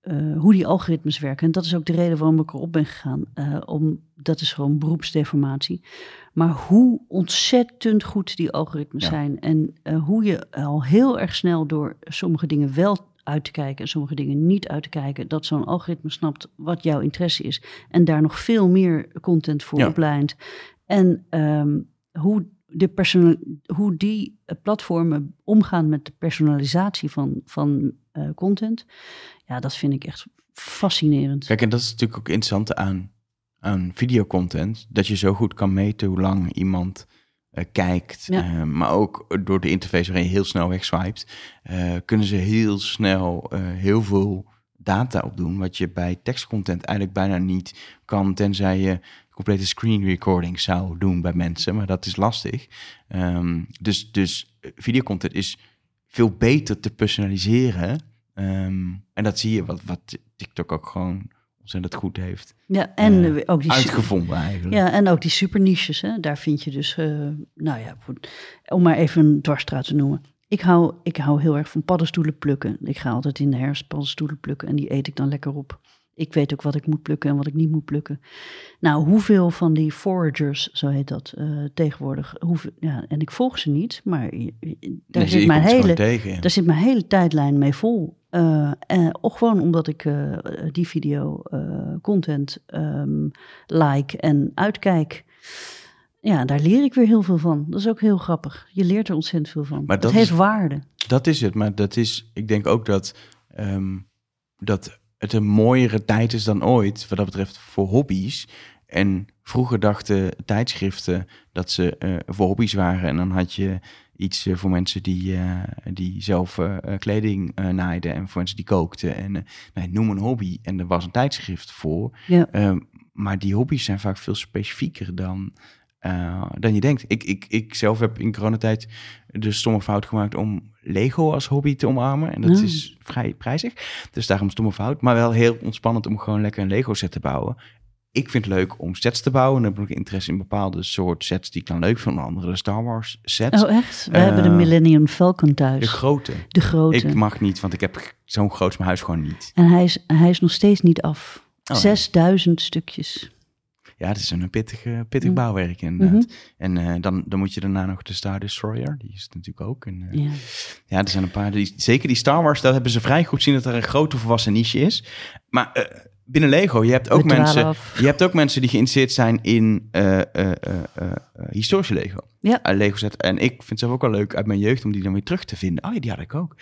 eh, hoe die algoritmes werken. En dat is ook de reden waarom ik erop ben gegaan. om, dat is gewoon beroepsdeformatie. Maar hoe ontzettend goed die algoritmes Ja. zijn. En eh, hoe je al heel erg snel door sommige dingen wel uit te kijken en sommige dingen niet uit te kijken, dat zo'n algoritme snapt wat jouw interesse is en daar nog veel meer content voor Ja. oplijnt. En ehm, hoe, de personal, hoe die eh, platformen omgaan met de personalisatie van, van eh, content. Ja, dat vind ik echt fascinerend. Kijk, en dat is natuurlijk ook interessant aan, aan videocontent. Dat je zo goed kan meten hoe lang iemand eh, kijkt. Ja. Eh, maar ook door de interface waarin je heel snel wegswipet, eh, kunnen ze heel snel heel veel data opdoen. Wat je bij tekstcontent eigenlijk bijna niet kan, tenzij je complete screen recording zou doen bij mensen. Maar dat is lastig. Ehm, dus, dus videocontent is veel beter te personaliseren. Ehm, en dat zie je wat, wat TikTok ook gewoon ontzettend goed heeft Ja, en eh, ook die uitgevonden eigenlijk. Ja, en ook die super niches, hè? daar vind je dus, eh, nou ja, goed. om maar even een dwarsstraat te noemen. Ik hou, ik hou heel erg van paddenstoelen plukken. Ik ga altijd in de herfst paddenstoelen plukken en die eet ik dan lekker op. Ik weet ook wat ik moet plukken en wat ik niet moet plukken. Nou, hoeveel van die foragers, zo heet dat eh, tegenwoordig, hoeveel, ja, en ik volg ze niet, maar daar, Nee, zit mijn hele, tegen. daar zit mijn hele tijdlijn mee vol. Eh en, of gewoon omdat ik eh, die video content ehm, like en uitkijk. Ja, daar leer ik weer heel veel van. Dat is ook heel grappig. Je leert er ontzettend veel van. Maar dat heeft is- waarde. Dat is het, maar dat is, ik denk ook dat, ehm, dat het een mooiere tijd is dan ooit, wat dat betreft, voor hobby's. En vroeger dachten tijdschriften dat ze eh, voor hobby's waren. En dan had je iets eh, voor mensen die, eh, die zelf kleding naaiden en voor mensen die kookten. En nee, noem een hobby. En er was een tijdschrift voor. Ja. Ehm, maar die hobby's zijn vaak veel specifieker dan, eh, dan je denkt. Ik, ik, ik zelf heb in coronatijd de stomme fout gemaakt om Lego als hobby te omarmen. En dat is vrij prijzig. Dus daarom stomme fout. Maar wel heel ontspannend om gewoon lekker een Lego set te bouwen. Ik vind het leuk om sets te bouwen. En dan heb ik interesse in bepaalde soort sets die ik dan leuk vind. Onder andere de Star Wars sets. Oh, echt? We hebben de Eh, Millennium Falcon thuis. de grote. de grote. Ik mag niet, want ik heb zo'n groot mijn huis gewoon niet. En hij is, hij is nog steeds niet af. Oh, ja. 6000 stukjes. Ja, het is een pittig, eh, pittig Mm. bouwwerk inderdaad. Mhm. En eh, dan, dan moet je daarna nog de Star Destroyer. Die is natuurlijk ook. En, eh, Ja. Ja, er zijn een paar. Die, zeker die Star Wars, daar hebben ze vrij goed zien dat er een grote volwassen niche is. Maar binnen Lego, je hebt ook mensen. Je hebt ook mensen die geïnteresseerd zijn in eh, eh, eh, historische Lego. Ja. Lego set. En ik vind het zelf ook wel leuk uit mijn jeugd om die dan weer terug te vinden. Oh ja, die had ik ook.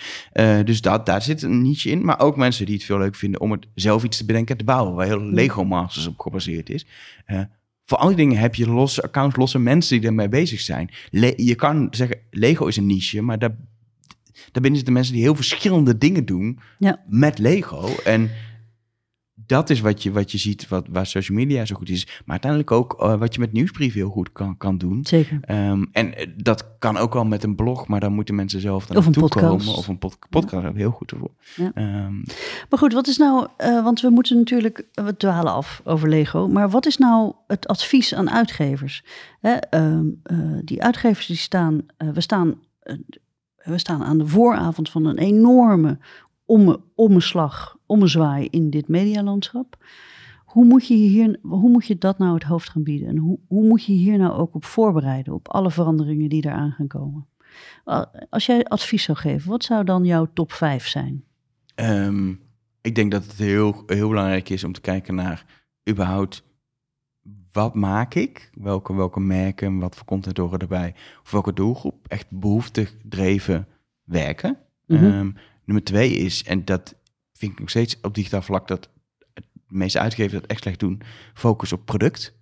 Dus dat, daar zit een niche in. Maar ook mensen die het veel leuk vinden om het zelf iets te bedenken en te bouwen. Waar heel Lego Masters op gebaseerd is. Voor al die dingen heb je losse accounts, losse mensen die ermee bezig zijn. Le- je kan zeggen, Lego is een niche, maar daar, daarbinnen zitten mensen die heel verschillende dingen doen Ja. met Lego. En dat is wat je, wat je ziet, wat, waar social media zo goed is. Maar uiteindelijk ook eh, wat je met nieuwsbrief heel goed kan, kan doen. Zeker. Ehm, en eh, dat kan ook wel met een blog, maar dan moeten mensen zelf dan Of een naartoe podcast. komen. Of een pod- podcast, ook heel goed ervoor. Ja. Ehm, Maar goed, wat is nou, eh, want we moeten natuurlijk, we dwalen af over Lego, maar wat is nou het advies aan uitgevers? Hè, ehm, eh, die uitgevers die staan, we, staan we staan aan de vooravond van een enorme omme, ommeslag, ommezwaai in dit medialandschap. Hoe moet, je hier, hoe moet je dat nou het hoofd gaan bieden? En hoe, hoe moet je hier nou ook op voorbereiden, op alle veranderingen die eraan gaan komen? Als jij advies zou geven, wat zou dan jouw top 5 zijn? Ehm, ik denk dat het heel, heel belangrijk is om te kijken naar überhaupt wat maak ik? Welke, welke merken, wat voor content horen erbij? Of welke doelgroep? Echt behoeftegedreven werken. Mhm. Ehm, nummer twee is, en dat vind ik nog steeds op digitaal vlak dat de meeste uitgevers dat echt slecht doen, focus op product.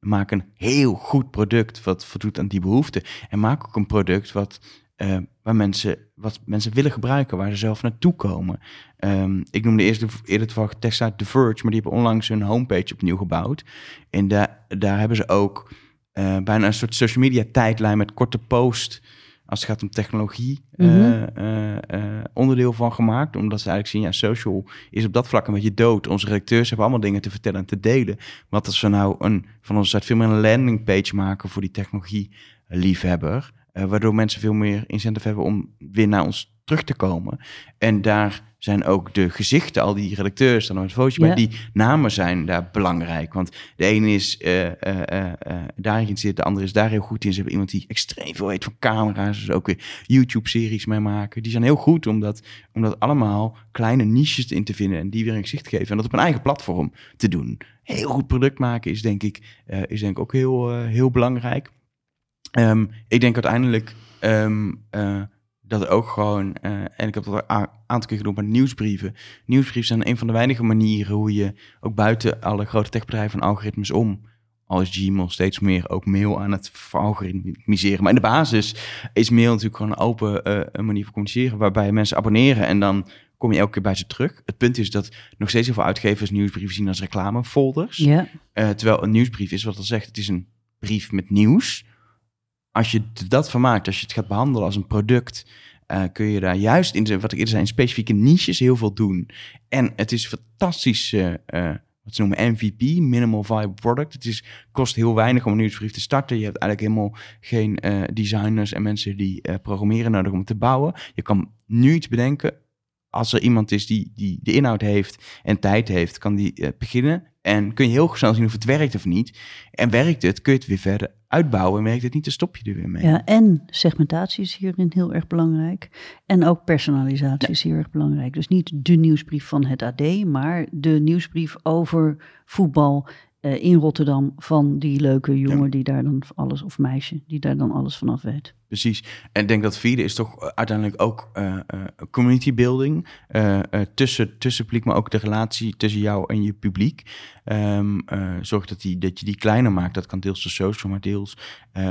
Maak een heel goed product wat voldoet aan die behoeften. En maak ook een product wat, eh, waar mensen, wat mensen willen gebruiken, waar ze zelf naartoe komen. Ehm, ik noemde eerst de, eerder toevallig Tessa The Verge, maar die hebben onlangs hun homepage opnieuw gebouwd. En daar daar hebben ze ook eh, bijna een soort social media tijdlijn met korte post als het gaat om technologie, eh, Mhm. eh, eh, onderdeel van gemaakt. Omdat ze eigenlijk zien, ja, social is op dat vlak een beetje dood. Onze redacteurs hebben allemaal dingen te vertellen en te delen. Wat als we nou een, van onze site veel meer een landingpage maken voor die technologie-liefhebber. waardoor mensen veel meer incentive hebben om weer naar ons terug te komen. En daar zijn ook de gezichten, al die redacteurs, dan het fotootje Ja. die namen zijn daar belangrijk. Want de ene is eh, eh, eh, daarin zit, de andere is daar heel goed in. Ze hebben iemand die extreem veel weet van camera's, dus ook weer YouTube-series mee maken. Die zijn heel goed om dat, om dat allemaal kleine niches in te vinden en die weer een gezicht geven. En dat op een eigen platform te doen. Heel goed product maken is denk ik, eh, is denk ik ook heel, eh, heel belangrijk. Ehm, ik denk uiteindelijk ehm, eh, dat ook gewoon, eh, en ik heb dat een aantal keer gedaan met nieuwsbrieven. Nieuwsbrieven zijn een van de weinige manieren hoe je ook buiten alle grote techbedrijven en algoritmes om, als Gmail steeds meer ook mail aan het algoritmiseren. Maar in de basis is mail natuurlijk gewoon een open uh, een manier van communiceren, waarbij mensen abonneren en dan kom je elke keer bij ze terug. Het punt is dat nog steeds heel veel uitgevers nieuwsbrieven zien als reclamefolders. Ja. Uh, terwijl een nieuwsbrief is wat al zegt, het is een brief met nieuws. Als je dat van maakt, als je het gaat behandelen als een product, uh, kun je daar juist in, wat ik eerder zei, in specifieke niches heel veel doen. En het is fantastisch, uh, wat ze noemen MVP, Minimal Viable Product. Het is, kost heel weinig om een nieuwsbrief te starten. Je hebt eigenlijk helemaal geen designers en mensen die programmeren nodig om te bouwen. Je kan nu iets bedenken, als er iemand is die, die de inhoud heeft en tijd heeft, kan die beginnen. En kun je heel snel zien of het werkt of niet. En werkt het, kun je het weer verder uitbouwen. En werkt het niet, dan stop je er weer mee. Ja, en segmentatie is hierin heel erg belangrijk. En ook personalisatie ja. is heel erg belangrijk. Dus niet de nieuwsbrief van het AD, maar de nieuwsbrief over voetbal uh, in Rotterdam van die leuke jongen ja. die daar dan alles, of meisje, die daar dan alles vanaf weet. Precies. En ik denk dat vierde is toch uiteindelijk ook uh, uh, community building. Tussen, tussen publiek, maar ook de relatie tussen jou en je publiek. Um, zorg dat, die, dat je die kleiner maakt. Dat kan deels door social, maar deels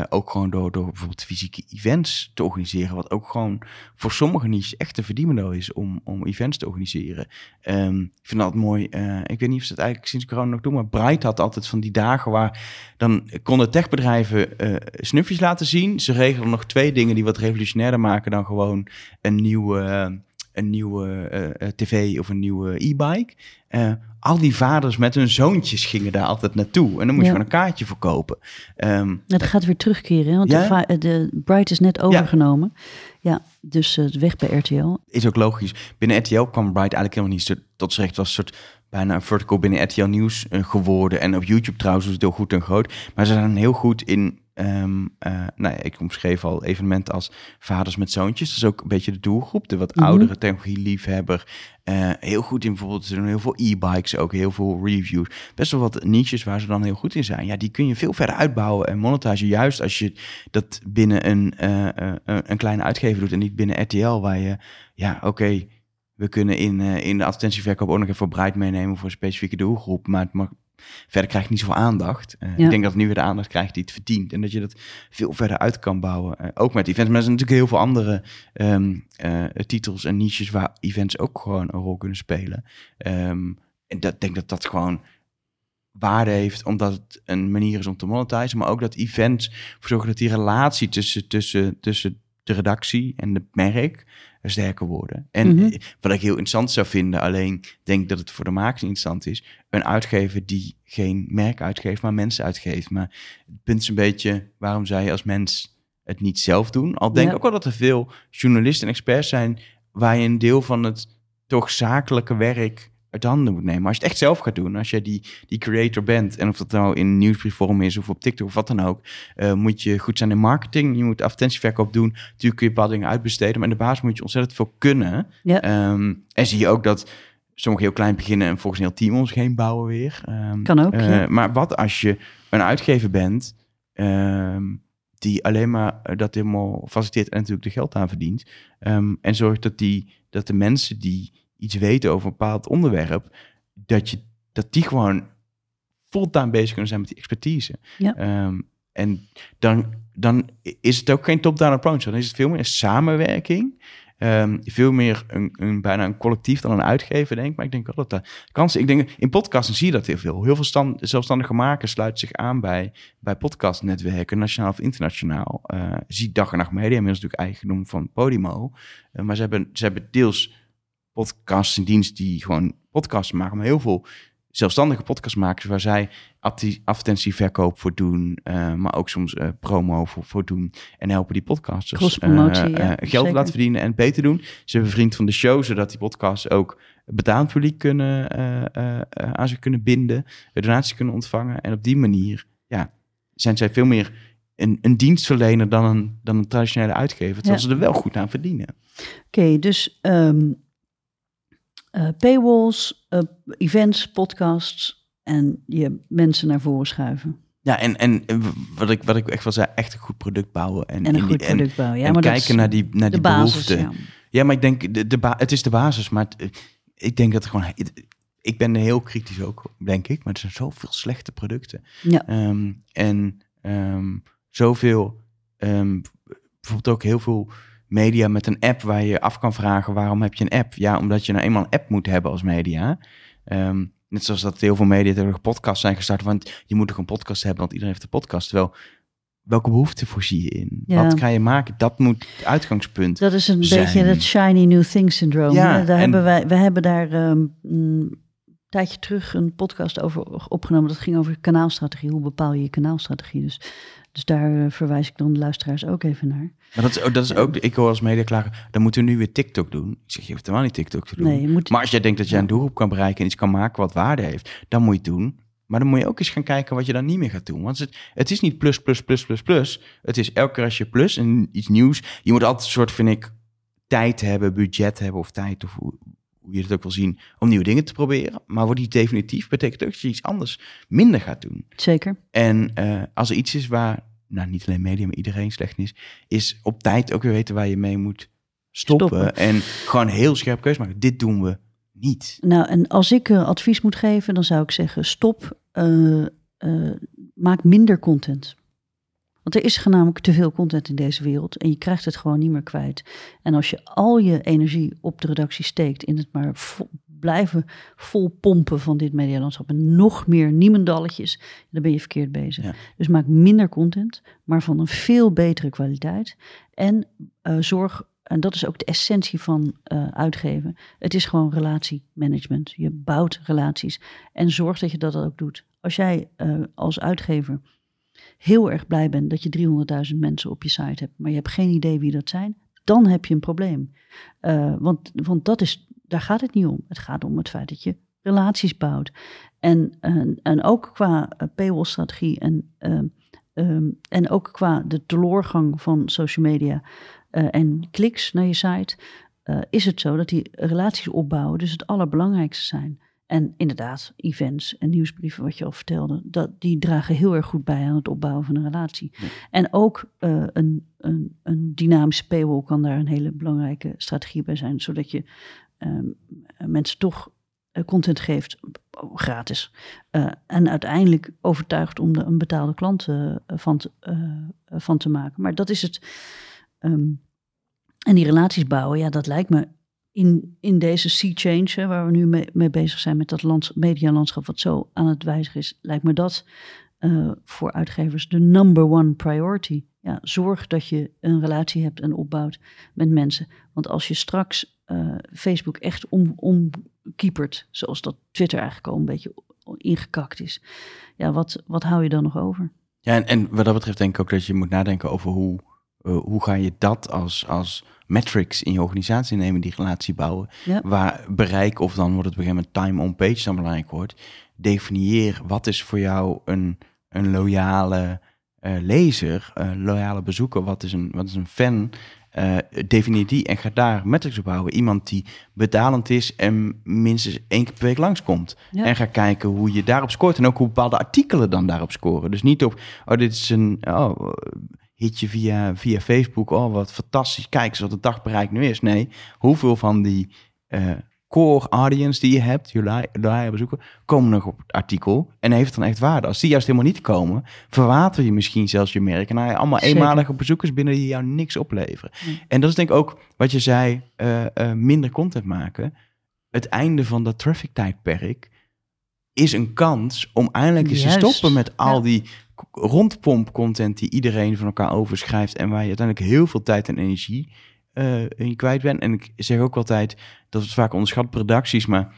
ook gewoon door, door bijvoorbeeld fysieke events te organiseren. Wat ook gewoon voor sommige niches echt een verdienmodel is om, om events te organiseren. Um, ik vind dat mooi. ik weet niet of ze het eigenlijk sinds corona nog doen, maar Bright had altijd van die dagen waar dan konden techbedrijven snufjes laten zien. Ze regelen nog twee dingen die wat revolutionairder maken dan gewoon een nieuwe, een nieuwe uh, tv of een nieuwe e-bike. Uh, al die vaders met hun zoontjes gingen daar altijd naartoe. En dan moest ja. je gewoon een kaartje verkopen. Um, dat gaat weer terugkeren, hè? want ja? de, de Bright is net overgenomen. Ja, ja dus het weg bij RTL. Is ook logisch. Binnen RTL kwam Bright eigenlijk helemaal niet tot z'n recht. was een soort bijna een vertical binnen RTL Nieuws geworden. En op YouTube trouwens was het heel goed en groot. Maar ze zijn heel goed in Um, uh, nou ja, ik omschreef al evenementen als vaders met zoontjes. Dat is ook een beetje de doelgroep, de wat mm -hmm. oudere technologie-liefhebber. Uh, heel goed in bijvoorbeeld, ze doen heel veel e-bikes, ook heel veel reviews. Best wel wat niches waar ze dan heel goed in zijn. Ja, die kun je veel verder uitbouwen en montage. Juist als je dat binnen een, uh, een kleine uitgever doet en niet binnen RTL, waar je, ja, oké. Okay, we kunnen in, in de advertentieverkoop ook nog even breid meenemen voor een specifieke doelgroep. Maar het mag Verder krijgt niet zoveel aandacht. Uh, ja. Ik denk dat het nu weer de aandacht krijgt die het verdient. En dat je dat veel verder uit kan bouwen. Uh, ook met events. Maar er zijn natuurlijk heel veel andere um, uh, titels en niches waar events ook gewoon een rol kunnen spelen. Um, en dat denk dat dat gewoon waarde heeft, omdat het een manier is om te monetizen. Maar ook dat events voor zorgen dat die relatie tussen, tussen, tussen de redactie en het merk sterker worden. En mm -hmm. wat ik heel interessant zou vinden, alleen denk dat het voor de makers interessant is, een uitgever die geen merk uitgeeft, maar mensen uitgeeft. Maar het punt is een beetje, waarom zou je als mens het niet zelf doen? Al denk ik ja. ook wel dat er veel journalisten en experts zijn waar je een deel van het toch zakelijke werk uit handen moet nemen. Maar als je het echt zelf gaat doen, als je die, die creator bent, en of dat nou in nieuwsbriefvorm is of op TikTok of wat dan ook, uh, moet je goed zijn in marketing. Je moet advertentieverkoop doen. Natuurlijk kun je bepaalde dingen uitbesteden, maar in de basis moet je ontzettend veel kunnen. Ja. Um, en zie je ook dat sommigen heel klein beginnen en volgens een heel team zich heen bouwen weer. Um, kan ook, uh, ja. Maar wat als je een uitgever bent um, die alleen maar dat helemaal faciliteert en natuurlijk de geld aan verdient. En zorgt dat, die, dat de mensen die iets weten over een bepaald onderwerp, dat, je, dat die gewoon fulltime bezig kunnen zijn met die expertise. Ja. Um, en dan, dan is het ook geen top-down approach. Dan is het veel meer een samenwerking. Um, veel meer een, een, bijna een collectief dan een uitgever, denk ik. Maar ik denk wel dat dat kans Ik denk, in podcasten zie je dat heel veel. Heel veel stand, zelfstandige makers sluiten zich aan bij, bij podcastnetwerken, nationaal of internationaal. Uh, zie Dag en Nacht Media, inmiddels natuurlijk eigendom van Podimo. Uh, maar ze hebben, ze hebben deels podcasts in dienst die gewoon podcasts maken, maar heel veel zelfstandige podcastmakers waar zij advertentieverkoop voor doen, uh, maar ook soms uh, promo voor, voor doen en helpen die podcasters uh, ja, geld zeker. laten verdienen en beter doen. Ze hebben vriend van de show, zodat die podcasts ook betaald publiek kunnen aan zich kunnen binden, donaties kunnen ontvangen en op die manier ja, zijn zij veel meer een, een dienstverlener dan een, dan een traditionele uitgever, terwijl ja. ze er wel goed aan verdienen. Oké, okay, dus um, uh, paywalls, uh, events, podcasts en je mensen naar voren schuiven. Ja, en, en wat, ik, wat ik echt wel zei, echt een goed product bouwen. En, En een goed die- en- product bouwen. Ja, en maar kijken naar die, naar de die basis. behoeften. Ja. Ja, maar ik denk, de, de ba- het is de basis. Maar het, eh, ik denk dat er gewoon... Ik ben heel kritisch ook, denk ik. Maar er zijn zoveel slechte producten. Ja. Ehm, en ehm, zoveel... ehm, bijvoorbeeld ook heel veel media met een app waar je af kan vragen... waarom heb je een app? Ja, omdat je nou eenmaal een app moet hebben als media. Ehm, net zoals dat heel veel media tegen podcasts zijn gestart. Want je moet toch een podcast hebben, want iedereen heeft een podcast. Terwijl, welke behoefte voorzie je in? Ja. Wat ga je maken? Dat moet het uitgangspunt Dat is een zijn. beetje het shiny new thing syndroom. Ja, daar en- hebben wij, we hebben daar ehm, een tijdje terug een podcast over opgenomen. Dat ging over kanaalstrategie. Hoe bepaal je je kanaalstrategie? Dus, dus daar eh, verwijs ik dan de luisteraars ook even naar. Maar dat is, ook- dat is ook, ik hoor als media klagen, dan moeten we nu weer TikTok doen. Ik zeg, je hoeft helemaal niet TikTok te doen. Nee, je moet, Maar als jij denkt dat jij een doelgroep kan bereiken en iets kan maken wat waarde heeft, dan moet je het doen. Maar dan moet je ook eens gaan kijken wat je dan niet meer gaat doen. Want het, het is niet plus, plus, plus, plus, plus. Het is elke keer als je plus en iets nieuws. Je moet altijd een soort, vind ik, tijd hebben, budget hebben of tijd of hoe, je het ook wil zien, om nieuwe dingen te proberen. Maar wordt die definitief, betekent ook dat je iets anders minder gaat doen. zeker. En eh, als er iets is waar, nou niet alleen media, maar iedereen slecht in is, is op tijd ook weer weten waar je mee moet stoppen. Stoppen. En gewoon heel scherp keuze maken. Dit doen we niet. Nou, en als ik eh, advies moet geven, dan zou ik zeggen: stop, eh, maak minder content. Want er is namelijk te veel content in deze wereld en je krijgt het gewoon niet meer kwijt. En als je al je energie op de redactie steekt in het maar blijven vol pompen van dit medialandschap en nog meer niemendalletjes, dan ben je verkeerd bezig. Ja. Dus maak minder content, maar van een veel betere kwaliteit. En eh, zorg, en dat is ook de essentie van eh, uitgeven, het is gewoon relatiemanagement. Je bouwt relaties en zorg dat je dat ook doet. Als jij eh, als uitgever heel erg blij bent dat je 300.000 mensen op je site hebt, maar je hebt geen idee wie dat zijn, dan heb je een probleem. Eh, want, want dat is, daar gaat het niet om. Het gaat om het feit dat je relaties bouwt. En, en, en ook qua eh, paywall-strategie en, ehm, ehm, en ook qua de teloorgang van social media eh, en kliks naar je site, is het zo dat die relaties opbouwen dus het allerbelangrijkste zijn. En inderdaad, events en nieuwsbrieven, wat je al vertelde, dat, die dragen heel erg goed bij aan het opbouwen van een relatie. Ja. En ook eh, een, een, een dynamische paywall kan daar een hele belangrijke strategie bij zijn, zodat je ehm, mensen toch eh, content geeft gratis. Eh, en uiteindelijk overtuigt om er een betaalde klant van, te, van te maken. Maar dat is het. ehm, en die relaties bouwen, ja, dat lijkt me in, in deze sea change, waar we nu mee, mee bezig zijn met dat lands, medialandschap wat zo aan het wijzigen is, lijkt me dat eh, voor uitgevers de number one priority. Ja, zorg dat je een relatie hebt en opbouwt met mensen. Want als je straks eh, Facebook echt om, omkiepert, zoals dat Twitter eigenlijk al een beetje ingekakt is, ja, wat, wat hou je dan nog over? Ja, en, en wat dat betreft denk ik ook dat je moet nadenken over hoe, eh, hoe ga je dat als, als metrics in je organisatie nemen, die relatie bouwen. Ja. Waar bereik, of dan wordt het op een gegeven moment time on page dan belangrijk wordt. Definieer wat is voor jou een, een loyale eh, lezer, een loyale bezoeker, wat is een, wat is een fan. Eh, definieer die en ga daar metrics op bouwen. Iemand die betalend is en minstens één keer per week langskomt. Ja. En ga kijken hoe je daarop scoort. En ook hoe bepaalde artikelen dan daarop scoren. Dus niet op, oh, dit is een oh, hitje via, via Facebook. Oh, wat fantastisch. Kijk eens wat het dagbereik nu is. Nee, hoeveel van die eh, core audience die je hebt, je loyale bezoeker, komen nog op het artikel en heeft dan echt waarde. Als die juist helemaal niet komen, verwater je misschien zelfs je merk en dan heb je allemaal Zeker. eenmalige bezoekers binnen die jou niks opleveren. En dat is denk ik ook wat je zei, eh, eh, minder content maken. Het einde van dat traffic tijdperk is een kans om eindelijk eens te stoppen met al Ja. die rondpomp content die iedereen van elkaar overschrijft en waar je uiteindelijk heel veel tijd en energie eh, in kwijt bent. En ik zeg ook altijd dat het vaak onderschat op redacties, maar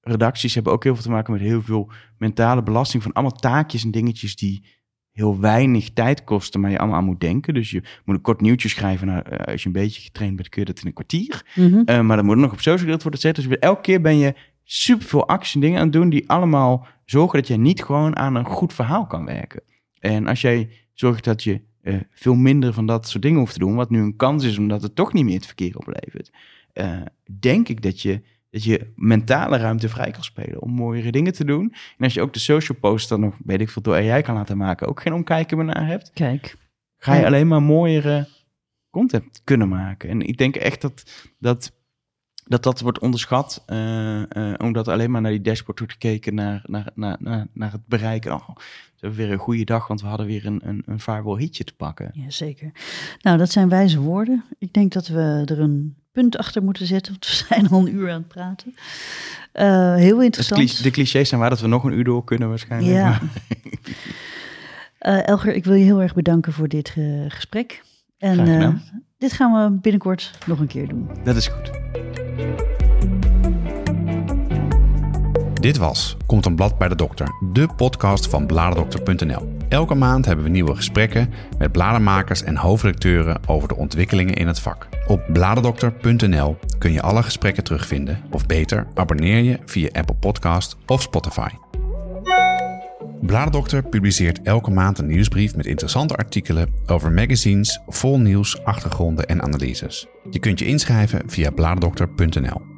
redacties hebben ook heel veel te maken met heel veel mentale belasting van allemaal taakjes en dingetjes die heel weinig tijd kosten, maar je allemaal aan moet denken. Dus je moet een kort nieuwtje schrijven. Nou, eh, als je een beetje getraind bent, kun je dat in een kwartier. Mhm. Eh, maar dan moet er nog op social gedeeld worden gezet. Dus elke keer ben je super veel actie en dingen aan het doen die allemaal zorgen dat je niet gewoon aan een goed verhaal kan werken. En als jij zorgt dat je eh, veel minder van dat soort dingen hoeft te doen, wat nu een kans is omdat het toch niet meer het verkeer oplevert, eh, denk ik dat je dat je mentale ruimte vrij kan spelen om mooiere dingen te doen. En als je ook de social post dan nog, weet ik veel, door AI kan laten maken, ook geen omkijken meer naar hebt, Kijk, ga je alleen maar mooiere content kunnen maken. En ik denk echt dat dat, dat, dat wordt onderschat, eh, eh, omdat alleen maar naar die dashboard wordt gekeken, naar, naar, naar, naar, naar het bereiken. Oh, we hebben weer een goede dag, want we hadden weer een, een, een viral hitje te pakken. ja, zeker. Nou, dat zijn wijze woorden. Ik denk dat we er een punt achter moeten zetten, want we zijn al een uur aan het praten. Eh, heel interessant. de clichés zijn waar dat we nog een uur door kunnen waarschijnlijk. Ja. [laughs] Elger, ik wil je heel erg bedanken voor dit gesprek. En. Dit gaan we binnenkort nog een keer doen. Dat is goed. Dit was Komt een blad bij de dokter, de podcast van bladerdokter.nl. Elke maand hebben we nieuwe gesprekken met bladermakers en hoofdredacteuren over de ontwikkelingen in het vak. Op bladerdokter.nl kun je alle gesprekken terugvinden, of beter, abonneer je via Apple Podcast of Spotify. Bladerdokter publiceert elke maand een nieuwsbrief met interessante artikelen over magazines, vol nieuws, achtergronden en analyses. Je kunt je inschrijven via bladerdokter.nl.